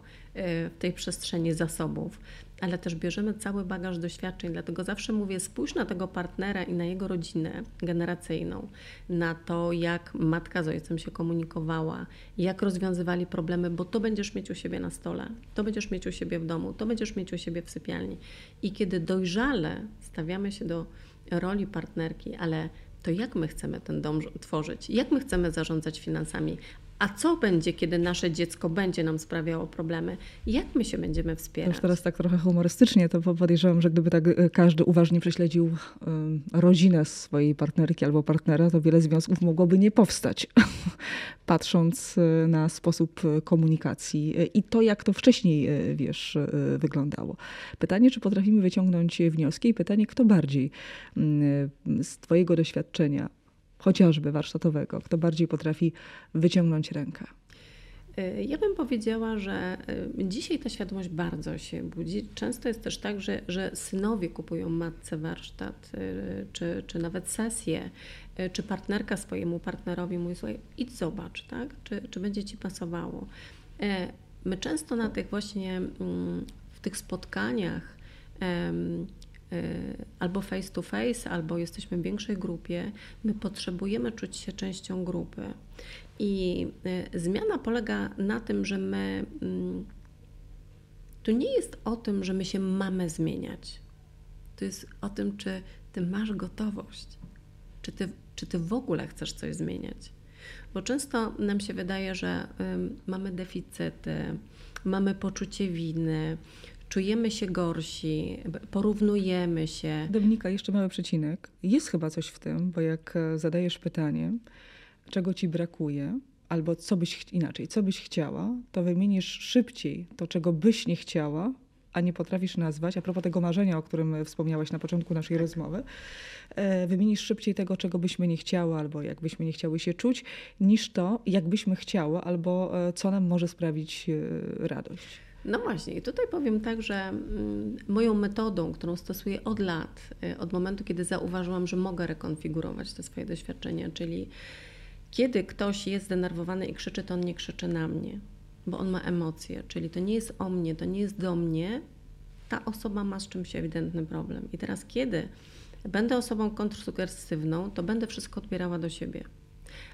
w tej przestrzeni zasobów, ale też bierzemy cały bagaż doświadczeń. Dlatego zawsze mówię, spójrz na tego partnera i na jego rodzinę generacyjną, na to, jak matka z ojcem się komunikowała, jak rozwiązywali problemy, bo to będziesz mieć u siebie na stole, to będziesz mieć u siebie w domu, to będziesz mieć u siebie w sypialni. I kiedy dojrzale stawiamy się do roli partnerki, ale to jak my chcemy ten dom tworzyć, jak my chcemy zarządzać finansami, a co będzie, kiedy nasze dziecko będzie nam sprawiało problemy? Jak my się będziemy wspierać? Już teraz tak trochę humorystycznie, to podejrzewam, że gdyby tak e, każdy uważnie prześledził rodzinę swojej partnerki albo partnera, to wiele związków mogłoby nie powstać, patrząc e, na sposób komunikacji i to, jak to wcześniej, wiesz, wyglądało. Pytanie, czy potrafimy wyciągnąć wnioski i pytanie, kto bardziej mm, z twojego doświadczenia chociażby warsztatowego, kto bardziej potrafi wyciągnąć rękę? Y, ja bym powiedziała, że y, dzisiaj ta świadomość bardzo się budzi. Często jest też tak, że, że synowie kupują matce warsztat, y, czy, czy nawet sesję, czy partnerka swojemu partnerowi mówi, słuchaj, idź zobacz, tak? czy, czy będzie Ci pasowało. My często na tych właśnie, mm, w tych spotkaniach albo face to face, albo jesteśmy w większej grupie, my potrzebujemy czuć się częścią grupy. I y, zmiana polega na tym, że my. Mm, to nie jest o tym, że my się mamy zmieniać. To jest o tym, czy ty masz gotowość, czy ty, czy ty w ogóle chcesz coś zmieniać. Bo często nam się wydaje, że mamy deficyty, mamy poczucie winy, czujemy się gorsi, porównujemy się. Dominika, jeszcze mały przecinek. Jest chyba coś w tym, bo jak e, zadajesz pytanie, czego ci brakuje, albo co byś inaczej, co byś chciała, to wymienisz szybciej to, czego byś nie chciała, a nie potrafisz nazwać, a propos tego marzenia, o którym wspomniałaś na początku naszej rozmowy, e, wymienisz szybciej tego, czego byśmy nie chciały, albo jakbyśmy nie chciały się czuć, niż to, jakbyśmy chciały, albo e, co nam może sprawić radość. No właśnie, i tutaj powiem tak, że mm, moją metodą, którą stosuję od lat, y, od momentu, kiedy zauważyłam, że mogę rekonfigurować te swoje doświadczenia, czyli kiedy ktoś jest zdenerwowany i krzyczy, to on nie krzyczy na mnie, bo on ma emocje, czyli to nie jest o mnie, to nie jest do mnie, ta osoba ma z czymś ewidentny problem. I teraz, kiedy będę osobą kontrsugesywną, to będę wszystko odbierała do siebie.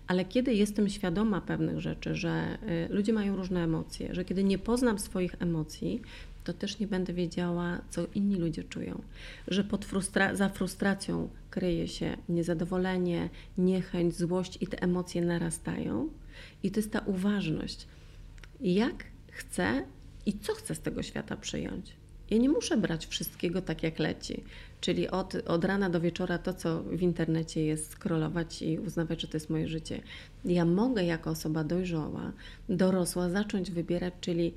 Ale kiedy jestem świadoma pewnych rzeczy, że y, ludzie mają różne emocje, że kiedy nie poznam swoich emocji, to też nie będę wiedziała, co inni ludzie czują. Że pod frustra za frustracją kryje się niezadowolenie, niechęć, złość i te emocje narastają. I to jest ta uważność. Jak chcę i co chcę z tego świata przyjąć. Ja nie muszę brać wszystkiego tak, jak leci. Czyli od, od rana do wieczora to, co w internecie jest, scrollować i uznawać, że to jest moje życie. Ja mogę jako osoba dojrzała, dorosła, zacząć wybierać, czyli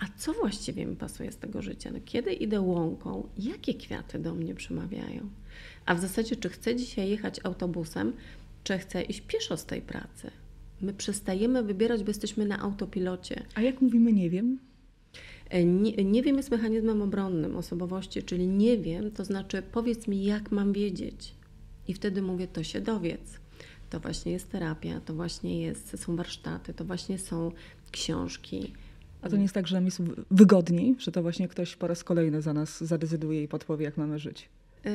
a co właściwie mi pasuje z tego życia? No, kiedy idę łąką, jakie kwiaty do mnie przemawiają? A w zasadzie, czy chcę dzisiaj jechać autobusem, czy chcę iść pieszo z tej pracy? My przestajemy wybierać, bo jesteśmy na autopilocie. A jak mówimy nie wiem? Nie, nie wiem jest mechanizmem obronnym osobowości, czyli nie wiem, to znaczy powiedz mi, jak mam wiedzieć. I wtedy mówię, to się dowiedz. To właśnie jest terapia, to właśnie jest, są warsztaty, to właśnie są książki. A to nie jest tak, że nam jest wygodniej, że to właśnie ktoś po raz kolejny za nas zadecyduje i podpowie, jak mamy żyć? Yy,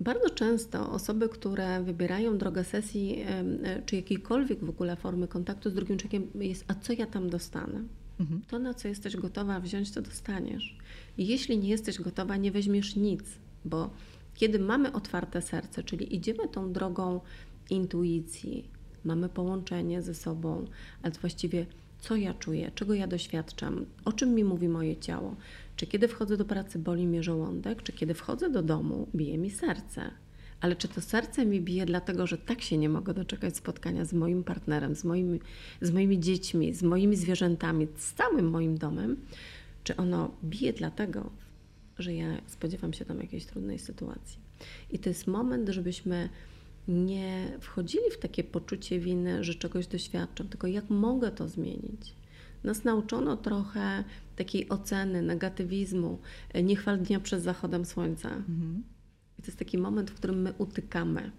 bardzo często osoby, które wybierają drogę sesji, yy, czy jakiejkolwiek w ogóle formy kontaktu z drugim człowiekiem, jest, a co ja tam dostanę? Mhm. To, na co jesteś gotowa wziąć, to dostaniesz. Jeśli nie jesteś gotowa, nie weźmiesz nic, bo kiedy mamy otwarte serce, czyli idziemy tą drogą intuicji, mamy połączenie ze sobą, ale właściwie co ja czuję, czego ja doświadczam, o czym mi mówi moje ciało. Czy kiedy wchodzę do pracy boli mnie żołądek, czy kiedy wchodzę do domu bije mi serce. Ale czy to serce mi bije dlatego, że tak się nie mogę doczekać spotkania z moim partnerem, z moimi, z moimi dziećmi, z moimi zwierzętami, z całym moim domem? Czy ono bije dlatego, że ja spodziewam się tam jakiejś trudnej sytuacji? I to jest moment, żebyśmy nie wchodzili w takie poczucie winy, że czegoś doświadczam, tylko jak mogę to zmienić. Nas nauczono trochę takiej oceny, negatywizmu, niechwal dnia przed zachodem słońca. Mhm. To jest taki moment, w którym my utykamy.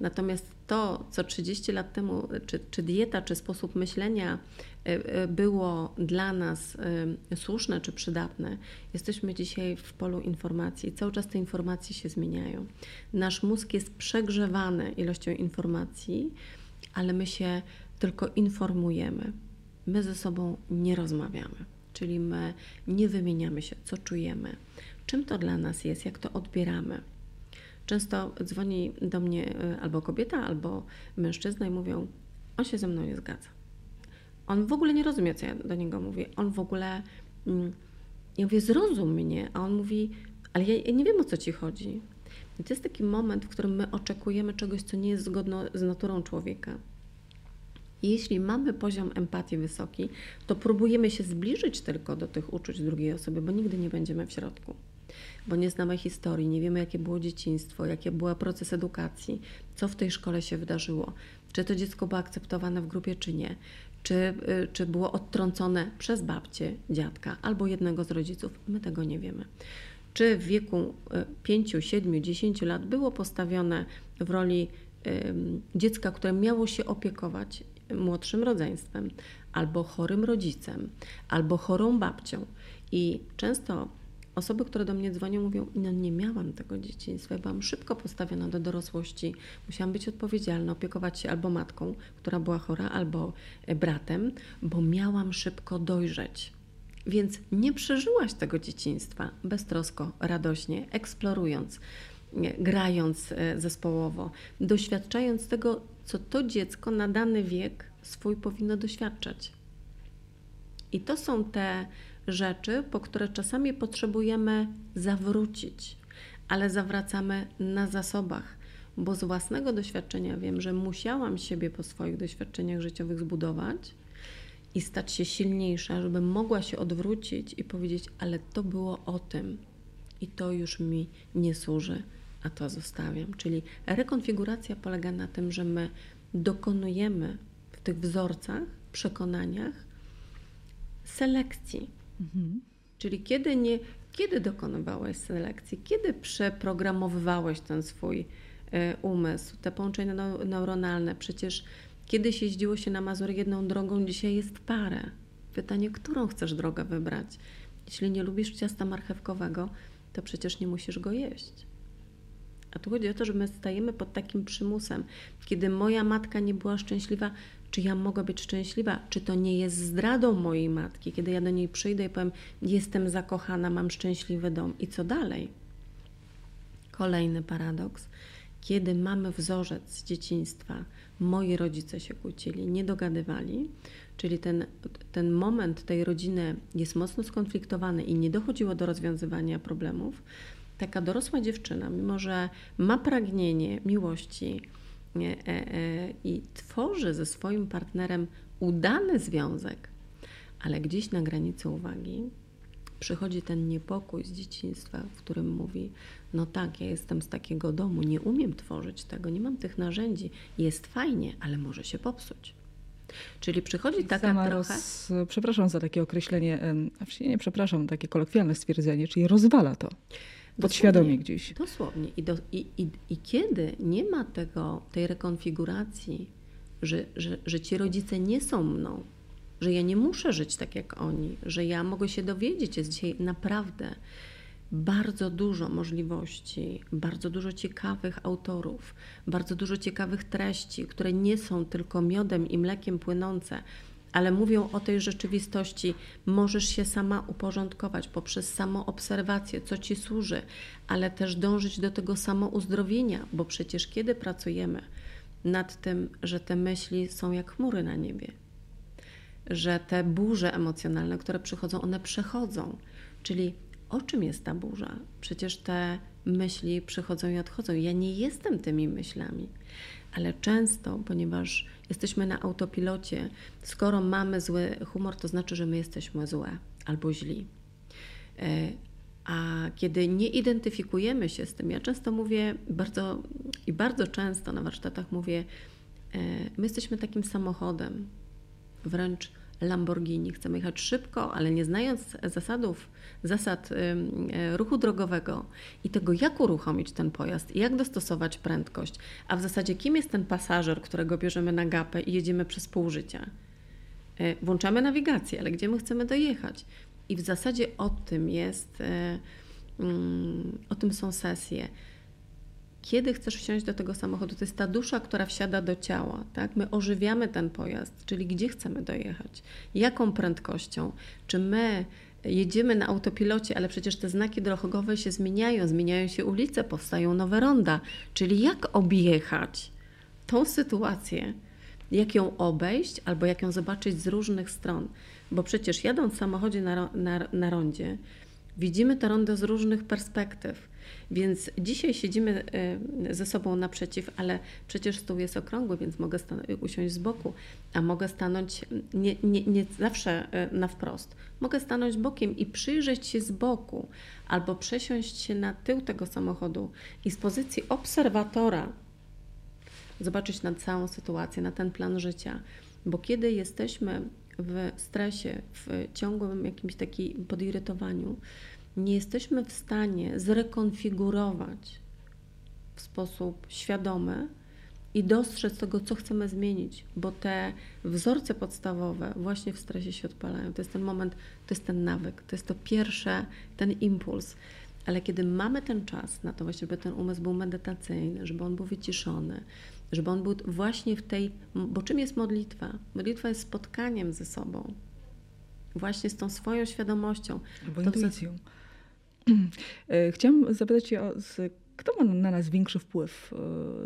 Natomiast to, co 30 lat temu, czy, czy dieta, czy sposób myślenia e, e, było dla nas e, słuszne czy przydatne, jesteśmy dzisiaj w polu informacji. Cały czas te informacje się zmieniają. Nasz mózg jest przegrzewany ilością informacji, ale my się tylko informujemy. My ze sobą nie rozmawiamy, czyli my nie wymieniamy się, co czujemy, czym to dla nas jest, jak to odbieramy. Często dzwoni do mnie y, albo kobieta, albo mężczyzna i mówią: On się ze mną nie zgadza. On w ogóle nie rozumie, co ja do niego mówię. On w ogóle. Mm, ja mówię: Zrozum mnie. A on mówi: Ale ja nie wiem, o co ci chodzi. I to jest taki moment, w którym my oczekujemy czegoś, co nie jest zgodne z naturą człowieka. Jeśli mamy poziom empatii wysoki, to próbujemy się zbliżyć tylko do tych uczuć drugiej osoby, bo nigdy nie będziemy w środku bo nie znamy historii, nie wiemy, jakie było dzieciństwo, jaki był proces edukacji, co w tej szkole się wydarzyło, czy to dziecko było akceptowane w grupie, czy nie, czy, y, czy było odtrącone przez babcię, dziadka albo jednego z rodziców. My tego nie wiemy. Czy w wieku 5, 7, 10 lat było postawione w roli dziecka, które miało się opiekować młodszym rodzeństwem, albo chorym rodzicem, albo chorą babcią. I często Osoby, które do mnie dzwonią, mówią: No, nie miałam tego dzieciństwa, byłam szybko postawiona do dorosłości, musiałam być odpowiedzialna, opiekować się albo matką, która była chora, albo e, bratem, bo miałam szybko dojrzeć. Więc nie przeżyłaś tego dzieciństwa beztrosko, radośnie, eksplorując, grając e, zespołowo, doświadczając tego, co to dziecko na dany wiek swój powinno doświadczać. I to są te rzeczy, po które czasami potrzebujemy zawrócić, ale zawracamy na zasobach, bo z własnego doświadczenia wiem, że musiałam siebie po swoich doświadczeniach życiowych zbudować i stać się silniejsza, żeby mogła się odwrócić i powiedzieć: Ale to było o tym i to już mi nie służy, a to zostawiam. Czyli rekonfiguracja polega na tym, że my dokonujemy w tych wzorcach, przekonaniach selekcji Mhm. Czyli kiedy, nie, kiedy dokonywałeś selekcji, kiedy przeprogramowywałeś ten swój y, umysł, te połączenia neuronalne. Przecież kiedyś jeździło się na Mazury jedną drogą, dzisiaj jest parę. Pytanie, którą chcesz drogę wybrać? Jeśli nie lubisz ciasta marchewkowego, to przecież nie musisz go jeść. A tu chodzi o to, że my stajemy pod takim przymusem. Kiedy moja matka nie była szczęśliwa, czy ja mogę być szczęśliwa? Czy to nie jest zdradą mojej matki, kiedy ja do niej przyjdę i powiem: Jestem zakochana, mam szczęśliwy dom i co dalej? Kolejny paradoks. Kiedy mamy wzorzec z dzieciństwa, moi rodzice się kłócili, nie dogadywali, czyli ten, ten moment tej rodziny jest mocno skonfliktowany i nie dochodziło do rozwiązywania problemów, taka dorosła dziewczyna, mimo że ma pragnienie miłości i tworzy ze swoim partnerem udany związek, ale gdzieś na granicy uwagi przychodzi ten niepokój z dzieciństwa, w którym mówi: No tak, ja jestem z takiego domu, nie umiem tworzyć tego, nie mam tych narzędzi, jest fajnie, ale może się popsuć. Czyli przychodzi taka Sama trochę... Roz... Przepraszam za takie określenie, a nie przepraszam, takie kolokwialne stwierdzenie, czyli rozwala to. Podświadomie gdzieś. Dosłownie. I, do, i, i, I kiedy nie ma tego, tej rekonfiguracji, że, że, że ci rodzice nie są mną, że ja nie muszę żyć tak jak oni, że ja mogę się dowiedzieć, jest dzisiaj naprawdę bardzo dużo możliwości, bardzo dużo ciekawych autorów, bardzo dużo ciekawych treści, które nie są tylko miodem i mlekiem płynące, ale mówią o tej rzeczywistości. Możesz się sama uporządkować poprzez samoobserwację, co ci służy, ale też dążyć do tego samouzdrowienia, bo przecież kiedy pracujemy nad tym, że te myśli są jak chmury na niebie, że te burze emocjonalne, które przychodzą, one przechodzą. Czyli o czym jest ta burza? Przecież te myśli przychodzą i odchodzą. Ja nie jestem tymi myślami, ale często, ponieważ jesteśmy na autopilocie, skoro mamy zły humor, to znaczy, że my jesteśmy złe albo źli. E, a kiedy nie identyfikujemy się z tym, ja często mówię bardzo i bardzo często na warsztatach mówię, e, my jesteśmy takim samochodem, wręcz Lamborghini. Chcemy jechać szybko, ale nie znając zasadów, zasad e, ruchu drogowego i tego, jak uruchomić ten pojazd jak dostosować prędkość, a w zasadzie kim jest ten pasażer, którego bierzemy na gapę i jedziemy przez pół życia. E, włączamy nawigację, ale gdzie my chcemy dojechać? I w zasadzie o tym jest, e, mm, o tym są sesje kiedy chcesz wsiąść do tego samochodu. To jest ta dusza, która wsiada do ciała. Tak? My ożywiamy ten pojazd, czyli gdzie chcemy dojechać, jaką prędkością. Czy my jedziemy na autopilocie, ale przecież te znaki drogowe się zmieniają, zmieniają się ulice, powstają nowe ronda. Czyli jak objechać tą sytuację, jak ją obejść albo jak ją zobaczyć z różnych stron. Bo przecież jadąc w samochodzie na, na, na rondzie, widzimy to rondo z różnych perspektyw. Więc dzisiaj siedzimy e, ze sobą naprzeciw, ale przecież stół jest okrągły, więc mogę usiąść z boku, a mogę stanąć nie, nie, nie zawsze e, na wprost. Mogę stanąć bokiem i przyjrzeć się z boku, albo przesiąść się na tył tego samochodu i z pozycji obserwatora zobaczyć na całą sytuację, na ten plan życia. Bo kiedy jesteśmy w stresie, w ciągłym jakimś takim podirytowaniu, nie jesteśmy w stanie zrekonfigurować w sposób świadomy i dostrzec tego, co chcemy zmienić, bo te wzorce podstawowe właśnie w stresie się odpalają. To jest ten moment, to jest ten nawyk, to jest to pierwsze, ten impuls. Ale kiedy mamy ten czas na to właśnie, żeby ten umysł był medytacyjny, żeby on był wyciszony, żeby on był właśnie w tej, bo czym jest modlitwa? Modlitwa jest spotkaniem ze sobą, właśnie z tą swoją świadomością. Albo intuicją. Chciałam zapytać Cię, o, kto ma na nas większy wpływ e,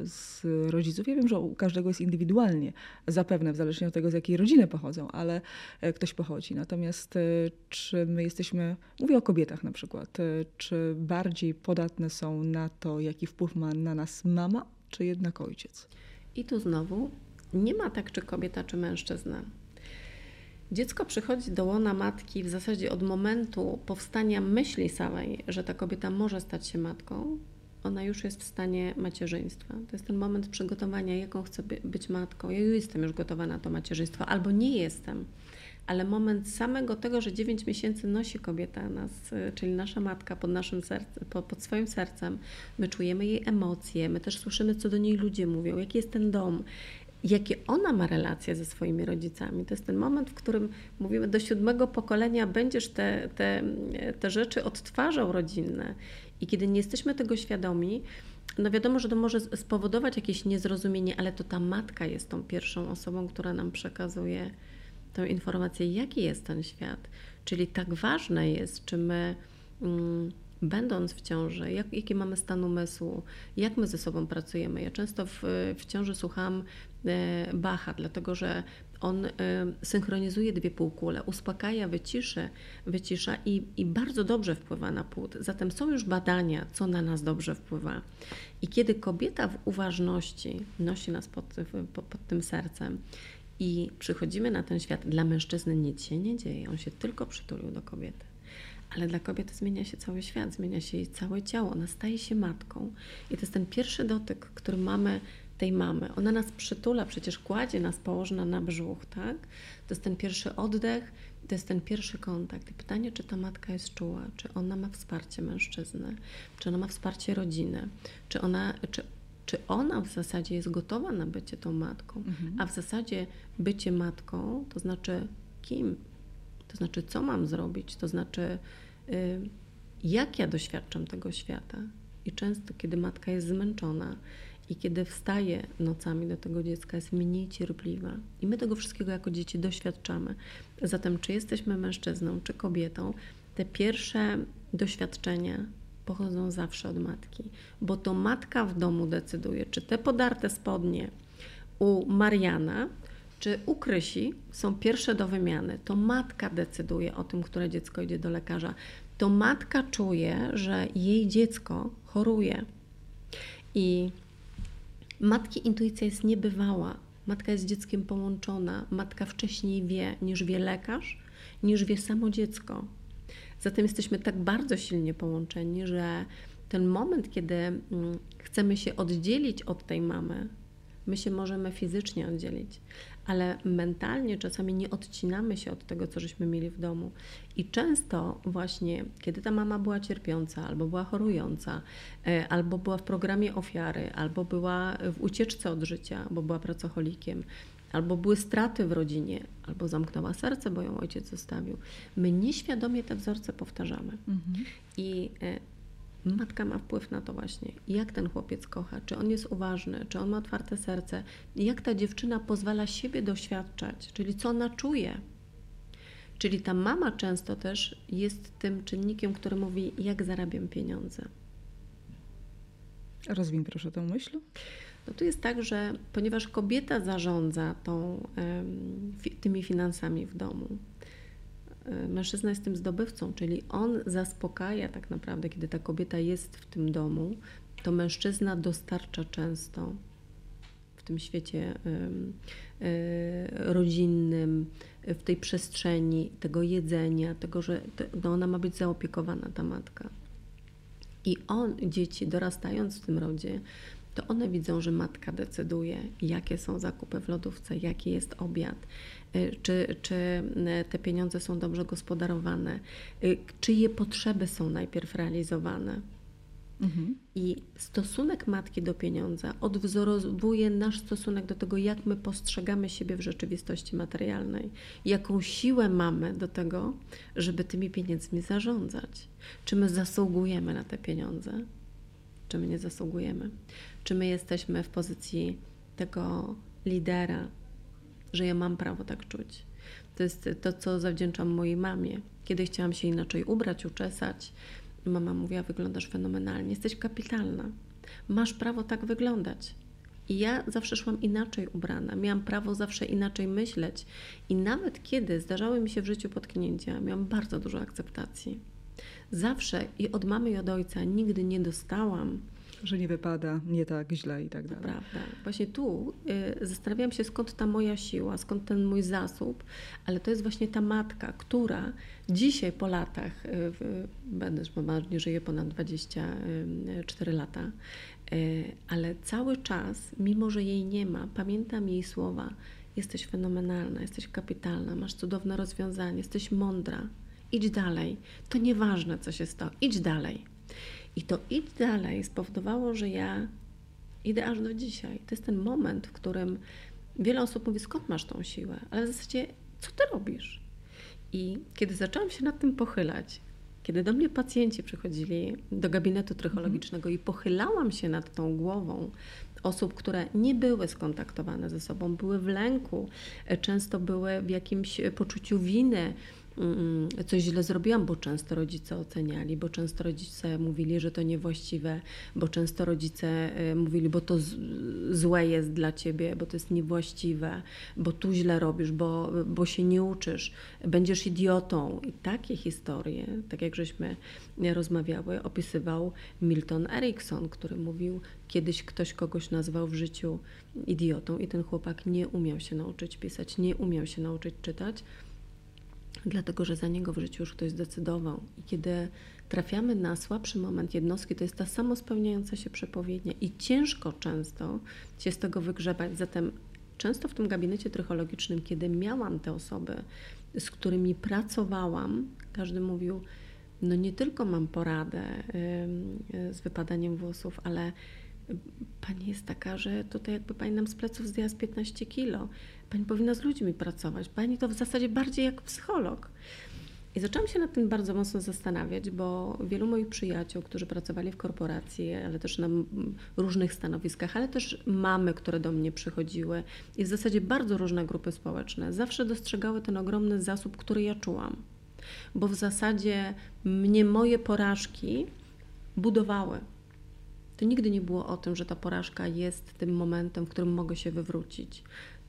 z rodziców? Ja wiem, że u każdego jest indywidualnie, zapewne w zależności od tego, z jakiej rodziny pochodzą, ale e, ktoś pochodzi. Natomiast czy my jesteśmy, mówię o kobietach na przykład, czy bardziej podatne są na to, jaki wpływ ma na nas mama, czy jednak ojciec? I tu znowu nie ma tak, czy kobieta, czy mężczyzna. Dziecko przychodzi do łona matki w zasadzie od momentu powstania myśli samej, że ta kobieta może stać się matką, ona już jest w stanie macierzyństwa. To jest ten moment przygotowania, jaką chcę być matką. Ja już jestem już gotowa na to macierzyństwo, albo nie jestem. Ale moment samego tego, że 9 miesięcy nosi kobieta nas, czyli nasza matka pod, naszym serce, pod swoim sercem, my czujemy jej emocje, my też słyszymy, co do niej ludzie mówią, jaki jest ten dom, jakie ona ma relacje ze swoimi rodzicami. To jest ten moment, w którym mówimy, do siódmego pokolenia będziesz te, te, te rzeczy odtwarzał rodzinne. I kiedy nie jesteśmy tego świadomi, no wiadomo, że to może spowodować jakieś niezrozumienie, ale to ta matka jest tą pierwszą osobą, która nam przekazuje tę informację, jaki jest ten świat. Czyli tak ważne jest, czy my. Mm, będąc w ciąży, jak, jaki mamy stan umysłu, jak my ze sobą pracujemy. Ja często w, w ciąży słucham e, Bacha, dlatego że on e, synchronizuje dwie półkule, uspokaja, wyciszy, wycisza i, i bardzo dobrze wpływa na płód. Zatem są już badania, co na nas dobrze wpływa. I kiedy kobieta w uważności nosi nas pod, pod, pod tym sercem, i przychodzimy na ten świat, dla mężczyzny nic się nie dzieje, on się tylko przytulił do kobiety ale dla kobiety zmienia się cały świat, zmienia się jej całe ciało, ona staje się matką. I to jest ten pierwszy dotyk, który mamy tej mamy. Ona nas przytula, przecież kładzie nas położona na brzuch, tak? To jest ten pierwszy oddech, to jest ten pierwszy kontakt. I pytanie, czy ta matka jest czuła, czy ona ma wsparcie mężczyzny, czy ona ma wsparcie rodziny, czy ona, czy, czy ona w zasadzie jest gotowa na bycie tą matką, mhm. a w zasadzie bycie matką to znaczy kim? To znaczy, co mam zrobić? To znaczy, jak ja doświadczam tego świata. I często, kiedy matka jest zmęczona i kiedy wstaje nocami do tego dziecka, jest mniej cierpliwa. I my tego wszystkiego jako dzieci doświadczamy. Zatem, czy jesteśmy mężczyzną, czy kobietą, te pierwsze doświadczenia pochodzą zawsze od matki, bo to matka w domu decyduje, czy te podarte spodnie u Mariana czy u Krysi są pierwsze do wymiany. To matka decyduje o tym, które dziecko idzie do lekarza. To matka czuje, że jej dziecko choruje. I matki intuicja jest niebywała. Matka jest z dzieckiem połączona. Matka wcześniej wie, niż wie lekarz, niż wie samo dziecko. Zatem jesteśmy tak bardzo silnie połączeni, że ten moment, kiedy mm, chcemy się oddzielić od tej mamy, my się możemy fizycznie oddzielić, ale mentalnie czasami nie odcinamy się od tego, co żeśmy mieli w domu. I często właśnie, kiedy ta mama była cierpiąca, albo była chorująca, e, albo była w programie ofiary, albo była w ucieczce od życia, bo była pracocholikiem, albo były straty w rodzinie, albo zamknęła serce, bo ją ojciec zostawił. My nieświadomie te wzorce powtarzamy. Mhm. I e, matka ma wpływ na to właśnie, jak ten chłopiec kocha, czy on jest uważny, czy on ma otwarte serce, jak ta dziewczyna pozwala siebie doświadczać, czyli co ona czuje. Czyli ta mama często też jest tym czynnikiem, który mówi, jak zarabiam pieniądze. Rozwin proszę tę myśl. No tu jest tak, że ponieważ kobieta zarządza tą, tymi finansami w domu, mężczyzna jest tym zdobywcą, czyli on zaspokaja tak naprawdę, kiedy ta kobieta jest w tym domu, to mężczyzna dostarcza często w tym świecie y, rodzinnym, w tej przestrzeni tego jedzenia, tego, że no ona ma być zaopiekowana, ta matka. I on, dzieci dorastając w tym rodzie, to one widzą, że matka decyduje, jakie są zakupy w lodówce, jaki jest obiad, y, czy, czy y, te pieniądze są dobrze gospodarowane, y, czyje potrzeby są najpierw realizowane. Mhm. I stosunek matki do pieniądza odwzorowuje nasz stosunek do tego, jak my postrzegamy siebie w rzeczywistości materialnej, jaką siłę mamy do tego, żeby tymi pieniędzmi zarządzać. Czy my zasługujemy na te pieniądze, czy my nie zasługujemy czy my jesteśmy w pozycji tego lidera, że ja mam prawo tak czuć. To jest to, co zawdzięczam mojej mamie. Kiedy chciałam się inaczej ubrać, uczesać, mama mówiła: Wyglądasz fenomenalnie, jesteś kapitalna. Masz prawo tak wyglądać. I ja zawsze szłam inaczej ubrana, miałam prawo zawsze inaczej myśleć. I nawet kiedy zdarzały mi się w życiu potknięcia, miałam bardzo dużo akceptacji. Zawsze i od mamy, i od ojca nigdy nie dostałam że nie wypada, nie tak źle i tak dalej. Prawda. Właśnie tu y, zastanawiam się, skąd ta moja siła, skąd ten mój zasób, ale to jest właśnie ta matka, która dzisiaj po latach, y, będę, mam nie żyje ponad 24 lata, y, ale cały czas, mimo że jej nie ma, pamiętam jej słowa, jesteś fenomenalna, jesteś kapitalna, masz cudowne rozwiązanie, jesteś mądra, idź dalej. To nieważne, co się stało, idź dalej. I to idź dalej spowodowało, że ja idę aż do dzisiaj. To jest ten moment, w którym wiele osób mówi, skąd masz tą siłę, ale w zasadzie, co ty robisz? I kiedy zaczęłam się nad tym pochylać, Kiedy do mnie pacjenci przychodzili do gabinetu trychologicznego i pochylałam się nad tą głową osób, które nie były skontaktowane ze sobą, były w lęku, często były w jakimś poczuciu winy, coś źle zrobiłam, bo często rodzice oceniali, bo często rodzice mówili, że to niewłaściwe, bo często rodzice y, mówili, bo to złe jest dla ciebie, bo to jest niewłaściwe, bo tu źle robisz, bo, bo się nie uczysz, będziesz idiotą. I takie historie, tak jak żeśmy rozmawiały, opisywał Milton Erickson, który mówił, kiedyś ktoś kogoś nazwał w życiu idiotą i ten chłopak nie umiał się nauczyć pisać, nie umiał się nauczyć czytać dlatego że za niego w życiu już ktoś zdecydował. I kiedy trafiamy na słabszy moment jednostki, to jest ta samospełniająca się przepowiednia i ciężko często się z tego wygrzebać. Zatem często w tym gabinecie trychologicznym, kiedy miałam te osoby, z którymi pracowałam, każdy mówił, no nie tylko mam poradę z wypadaniem włosów, ale Pani jest taka, że tutaj jakby Pani nam z pleców zdjęła z 15 kilo. Pani powinna z ludźmi pracować. Pani to w zasadzie bardziej jak psycholog. I zaczęłam się nad tym bardzo mocno zastanawiać, bo wielu moich przyjaciół, którzy pracowali w korporacji, ale też na różnych stanowiskach, ale też mamy, które do mnie przychodziły i w zasadzie bardzo różne grupy społeczne, zawsze dostrzegały ten ogromny zasób, który ja czułam. Bo w zasadzie mnie moje porażki budowały to nigdy nie było o tym, że ta porażka jest tym momentem, w którym mogę się wywrócić.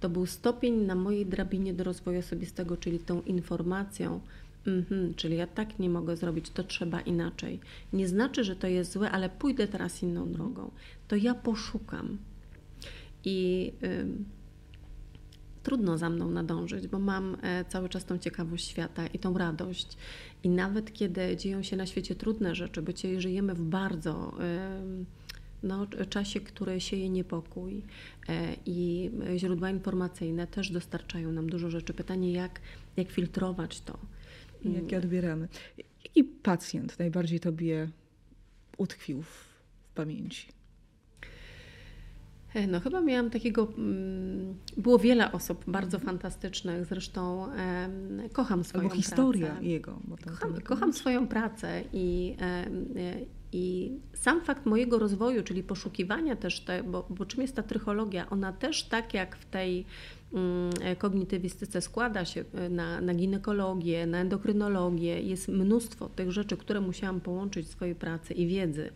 To był stopień na mojej drabinie do rozwoju osobistego, czyli tą informacją, mm czyli ja tak nie mogę zrobić, to trzeba inaczej. Nie znaczy, że to jest złe, ale pójdę teraz inną drogą. To ja poszukam. I y, trudno za mną nadążyć, bo mam e, cały czas tą ciekawość świata i tą radość. I nawet kiedy dzieją się na świecie trudne rzeczy, bo dzisiaj żyjemy w bardzo no, czasie, który sieje niepokój e, i źródła informacyjne też dostarczają nam dużo rzeczy. Pytanie, jak, jak filtrować to? Jak je odbieramy. Jaki pacjent najbardziej Tobie utkwił w, w pamięci? E, no chyba miałam takiego, mm, było wiele osób bardzo fantastycznych, zresztą e, kocham swoją Albo historia pracę. jego. kocham, kocham swoją pracę i, e, i sam fakt mojego rozwoju, czyli poszukiwania też, te, bo, bo czym jest ta trychologia, ona też tak jak w tej mm, kognitywistyce składa się na, na ginekologię, na endokrynologię, jest mnóstwo tych rzeczy, które musiałam połączyć w swojej pracy i wiedzy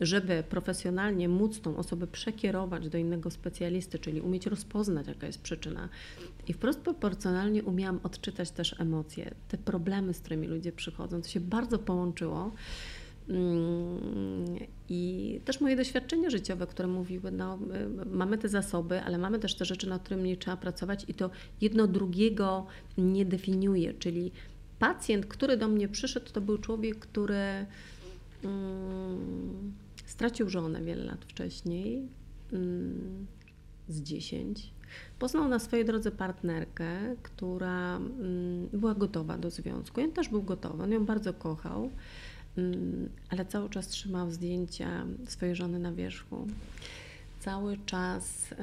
żeby profesjonalnie móc tą osobę przekierować do innego specjalisty, czyli umieć rozpoznać, jaka jest przyczyna. I wprost proporcjonalnie umiałam odczytać też emocje, te problemy, z którymi ludzie przychodzą. To się bardzo połączyło. Mm, I też moje doświadczenia życiowe, które mówiły, no, mamy te zasoby, ale mamy też te rzeczy, nad którymi trzeba pracować, i to jedno drugiego nie definiuje. Czyli pacjent, który do mnie przyszedł, to był człowiek, który. Mm, Stracił żonę wiele lat wcześniej, mm, z 10. Poznał na swojej drodze partnerkę, która mm, była gotowa do związku. On też był gotowy, on ją bardzo kochał, ale cały czas trzymał zdjęcia swojej żony na wierzchu. Cały czas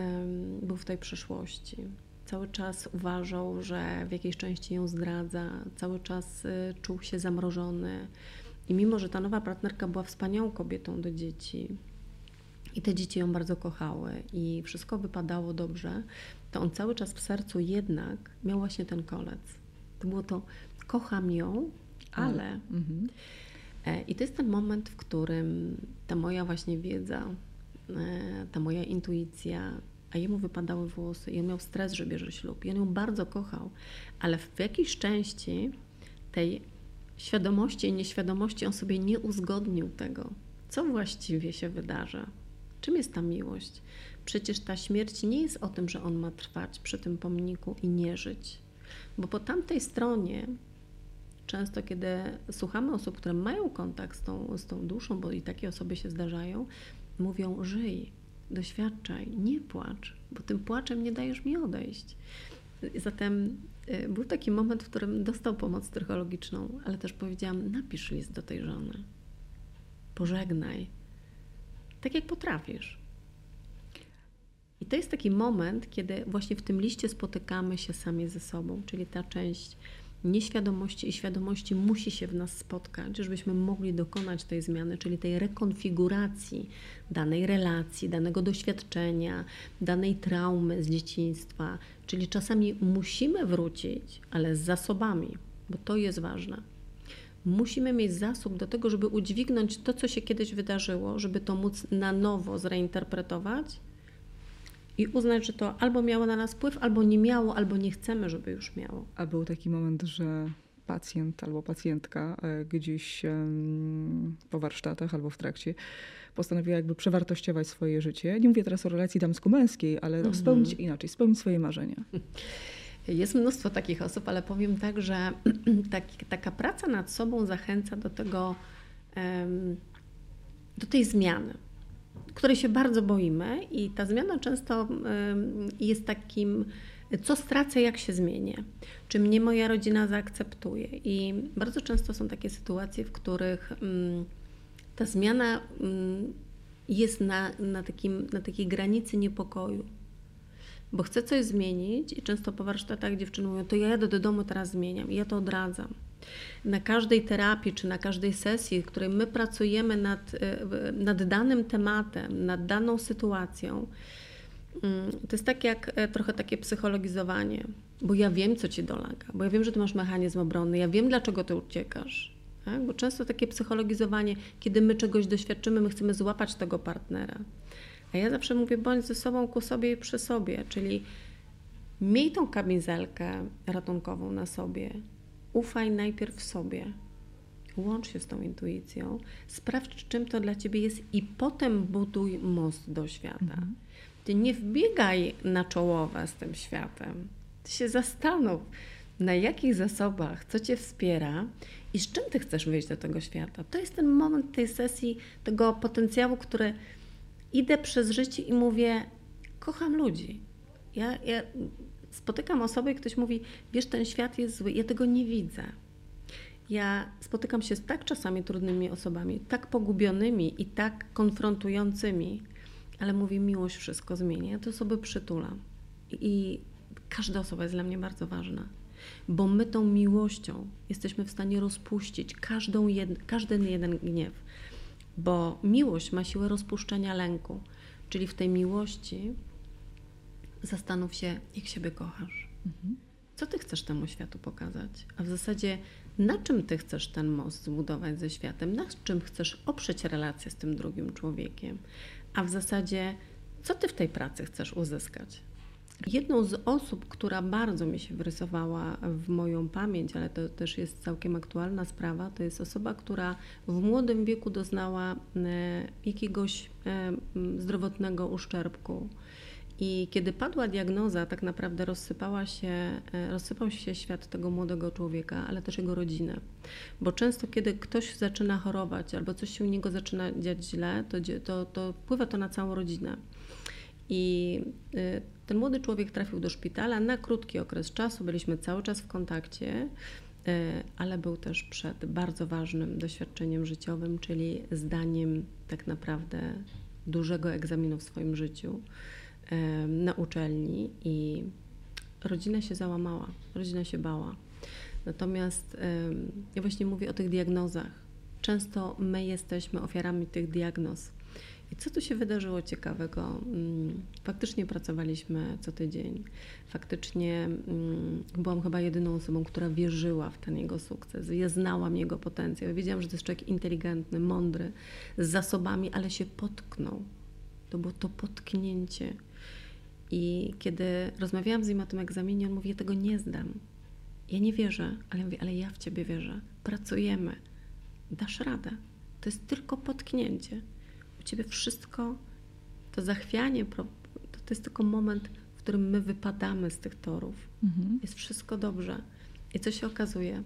był w tej przeszłości. Cały czas uważał, że w jakiejś części ją zdradza, cały czas y, czuł się zamrożony i mimo, że ta nowa partnerka była wspaniałą kobietą do dzieci i te dzieci ją bardzo kochały i wszystko wypadało dobrze, to on cały czas w sercu jednak miał właśnie ten kolec. To było to, kocham ją, ale. Mhm. I to jest ten moment, w którym ta moja właśnie wiedza, e, ta moja intuicja, a jemu wypadały włosy i on miał stres, że bierze ślub. I on ją bardzo kochał, ale w jakiejś części tej świadomości i nieświadomości on sobie nie uzgodnił tego, co właściwie się wydarza. Czym jest ta miłość? Przecież ta śmierć nie jest o tym, że on ma trwać przy tym pomniku i nie żyć. Bo po tamtej stronie, często kiedy słuchamy osób, które mają kontakt z tą, z tą duszą, bo i takie osoby się zdarzają, mówią: żyj, doświadczaj, nie płacz, bo tym płaczem nie dajesz mi odejść. Zatem y, był taki moment, w którym dostał pomoc psychologiczną, ale też powiedziałam: napisz list do tej żony. Pożegnaj. Tak jak potrafisz. I to jest taki moment, kiedy właśnie w tym liście spotykamy się sami ze sobą, czyli ta część nieświadomości i świadomości musi się w nas spotkać, żebyśmy mogli dokonać tej zmiany, czyli tej rekonfiguracji danej relacji, danego doświadczenia, danej traumy z dzieciństwa. Czyli czasami musimy wrócić, ale z zasobami, bo to jest ważne. Musimy mieć zasób do tego, żeby udźwignąć to, co się kiedyś wydarzyło, żeby to móc na nowo zreinterpretować i uznać, że to albo miało na nas wpływ, albo nie miało, albo nie chcemy, żeby już miało. A był taki moment, że pacjent albo pacjentka e, gdzieś po warsztatach albo w trakcie postanowiła jakby przewartościować swoje życie. Nie mówię teraz o relacji damsko-męskiej, ale mhm. spełnić inaczej, spełnić swoje marzenia. Jest mnóstwo takich osób, ale powiem tak, że tak, taka praca nad sobą zachęca do tego, do tej zmiany której się bardzo boimy i ta zmiana często jest takim, co stracę, jak się zmienię, czy mnie moja rodzina zaakceptuje. I bardzo często są takie sytuacje, w których ta zmiana jest na, na, takim, na takiej granicy niepokoju. Bo chcę coś zmienić i często po warsztatach dziewczyny mówią, to ja jadę do domu, teraz zmieniam i ja to odradzam na każdej terapii czy na każdej sesji, w której my pracujemy nad, e, nad danym tematem, nad daną sytuacją, mm, to jest tak jak e, trochę takie psychologizowanie, bo ja wiem, co ci dolaga, bo ja wiem, że ty masz mechanizm obronny, ja wiem, dlaczego ty uciekasz. Tak? Bo często takie psychologizowanie, kiedy my czegoś doświadczymy, my chcemy złapać tego partnera. A ja zawsze mówię, bądź ze sobą, ku sobie i przy sobie, czyli miej tą kamizelkę ratunkową na sobie, ufaj najpierw sobie. Łącz się z tą intuicją, sprawdź, czym to dla ciebie jest, i potem buduj most do świata. Mhm. Ty nie wbiegaj na czołowe z tym światem. Ty się zastanów, na jakich zasobach, co cię wspiera i z czym ty chcesz wyjść do tego świata. To jest ten moment tej sesji, tego potencjału, który idę przez życie i mówię: Kocham ludzi. Ja, ja spotykam osoby i ktoś mówi, wiesz, ten świat jest zły, ja tego nie widzę. Ja spotykam się z tak czasami trudnymi osobami, tak pogubionymi i tak konfrontującymi, ale mówi, miłość wszystko zmienia. Ja te osoby przytulam. I każda osoba jest dla mnie bardzo ważna, bo my tą miłością jesteśmy w stanie rozpuścić każdą jed, każdy jeden gniew, bo miłość ma siłę rozpuszczenia lęku, czyli w tej miłości zastanów się, jak siebie kochasz. Mhm. Co ty chcesz temu światu pokazać? A w zasadzie na czym ty chcesz ten most zbudować ze światem? Na czym chcesz oprzeć relację z tym drugim człowiekiem? A w zasadzie, co ty w tej pracy chcesz uzyskać? Jedną z osób, która bardzo mi się wrysowała w moją pamięć, ale to też jest całkiem aktualna sprawa, to jest osoba, która w młodym wieku doznała e, jakiegoś e, zdrowotnego uszczerbku i kiedy padła diagnoza, tak naprawdę rozsypała się, e, rozsypał się świat tego młodego człowieka, ale też jego rodziny. Bo często, kiedy ktoś zaczyna chorować albo coś się u niego zaczyna dziać źle, to, to, to wpływa to na całą rodzinę. I e, ten młody człowiek trafił do szpitala na krótki okres czasu, byliśmy cały czas w kontakcie, e, ale był też przed bardzo ważnym doświadczeniem życiowym, czyli zdaniem tak naprawdę dużego egzaminu w swoim życiu na uczelni i rodzina się załamała, rodzina się bała. Natomiast ja właśnie mówię o tych diagnozach. Często my jesteśmy ofiarami tych diagnoz. I co tu się wydarzyło ciekawego? Mm, faktycznie pracowaliśmy co tydzień. Faktycznie mm, byłam chyba jedyną osobą, która wierzyła w ten jego sukces. Ja znałam jego potencjał. Wiedziałam, że to jest człowiek inteligentny, mądry, z zasobami, ale się potknął. To było to potknięcie. I kiedy rozmawiałam z nim o tym egzaminie, on mówi: Ja tego nie zdam. Ja nie wierzę, ale ja mówię: Ale ja w ciebie wierzę. Pracujemy. Dasz radę. To jest tylko potknięcie. U ciebie wszystko, to zachwianie, to, to jest tylko moment, w którym my wypadamy z tych torów. Mhm. Jest wszystko dobrze. I co się okazuje?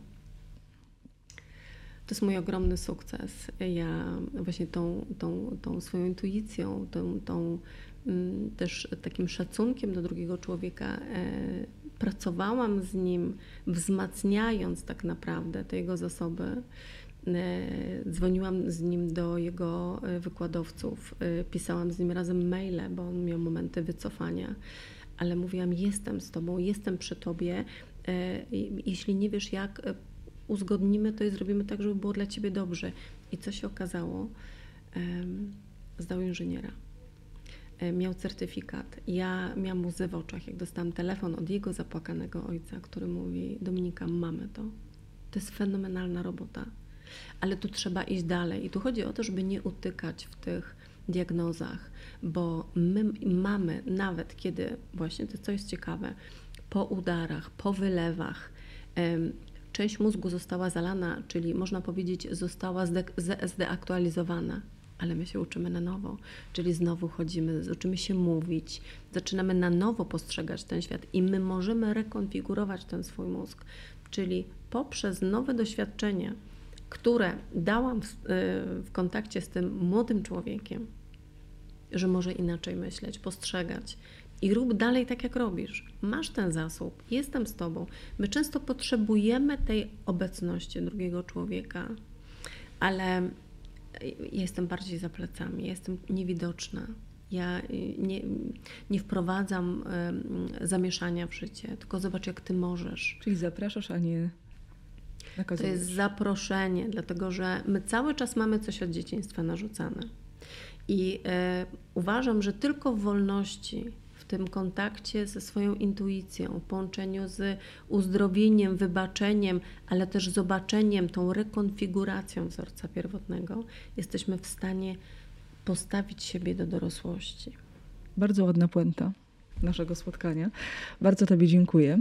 To jest mój ogromny sukces. Ja właśnie tą, tą, tą swoją intuicją, tą, tą też takim szacunkiem do drugiego człowieka e, pracowałam z nim, wzmacniając tak naprawdę te jego zasoby. E, dzwoniłam z nim do jego e, wykładowców, pisałam z nim razem maile, bo on miał momenty wycofania, ale mówiłam: Jestem z tobą, jestem przy tobie Jeśli nie wiesz jak, uzgodnimy to i zrobimy tak, żeby było dla ciebie dobrze. I co się okazało? Zdał inżyniera. Miał certyfikat. Ja miałam łzy w oczach, jak dostałam telefon od jego zapłakanego ojca, który mówi: Dominika, mamy to. To jest fenomenalna robota. Ale tu trzeba iść dalej. I tu chodzi o to, żeby nie utykać w tych diagnozach, bo my mamy nawet kiedy, właśnie to co jest ciekawe, po udarach, po wylewach, część mózgu została zalana, czyli można powiedzieć została zde zdeaktualizowana, ale my się uczymy na nowo, czyli znowu chodzimy, uczymy się mówić, zaczynamy na nowo postrzegać ten świat i my możemy rekonfigurować ten swój mózg, czyli poprzez nowe doświadczenia, które dałam w, y, w kontakcie z tym młodym człowiekiem, że może inaczej myśleć, postrzegać, i rób dalej tak, jak robisz. Masz ten zasób, jestem z tobą. My często potrzebujemy tej obecności drugiego człowieka, ale jestem bardziej za plecami, jestem niewidoczna. Ja nie, nie wprowadzam zamieszania w życie, tylko zobacz, jak ty możesz. Czyli zapraszasz, a nie nakazujesz. To jest zaproszenie, dlatego że my cały czas mamy coś od dzieciństwa narzucane. I y, uważam, że tylko w wolności tym kontakcie ze swoją intuicją, połączeniu z uzdrowieniem, wybaczeniem, ale też zobaczeniem, tą rekonfiguracją wzorca pierwotnego, jesteśmy w stanie postawić siebie do dorosłości. Bardzo ładna puenta naszego spotkania. Bardzo Tobie dziękuję.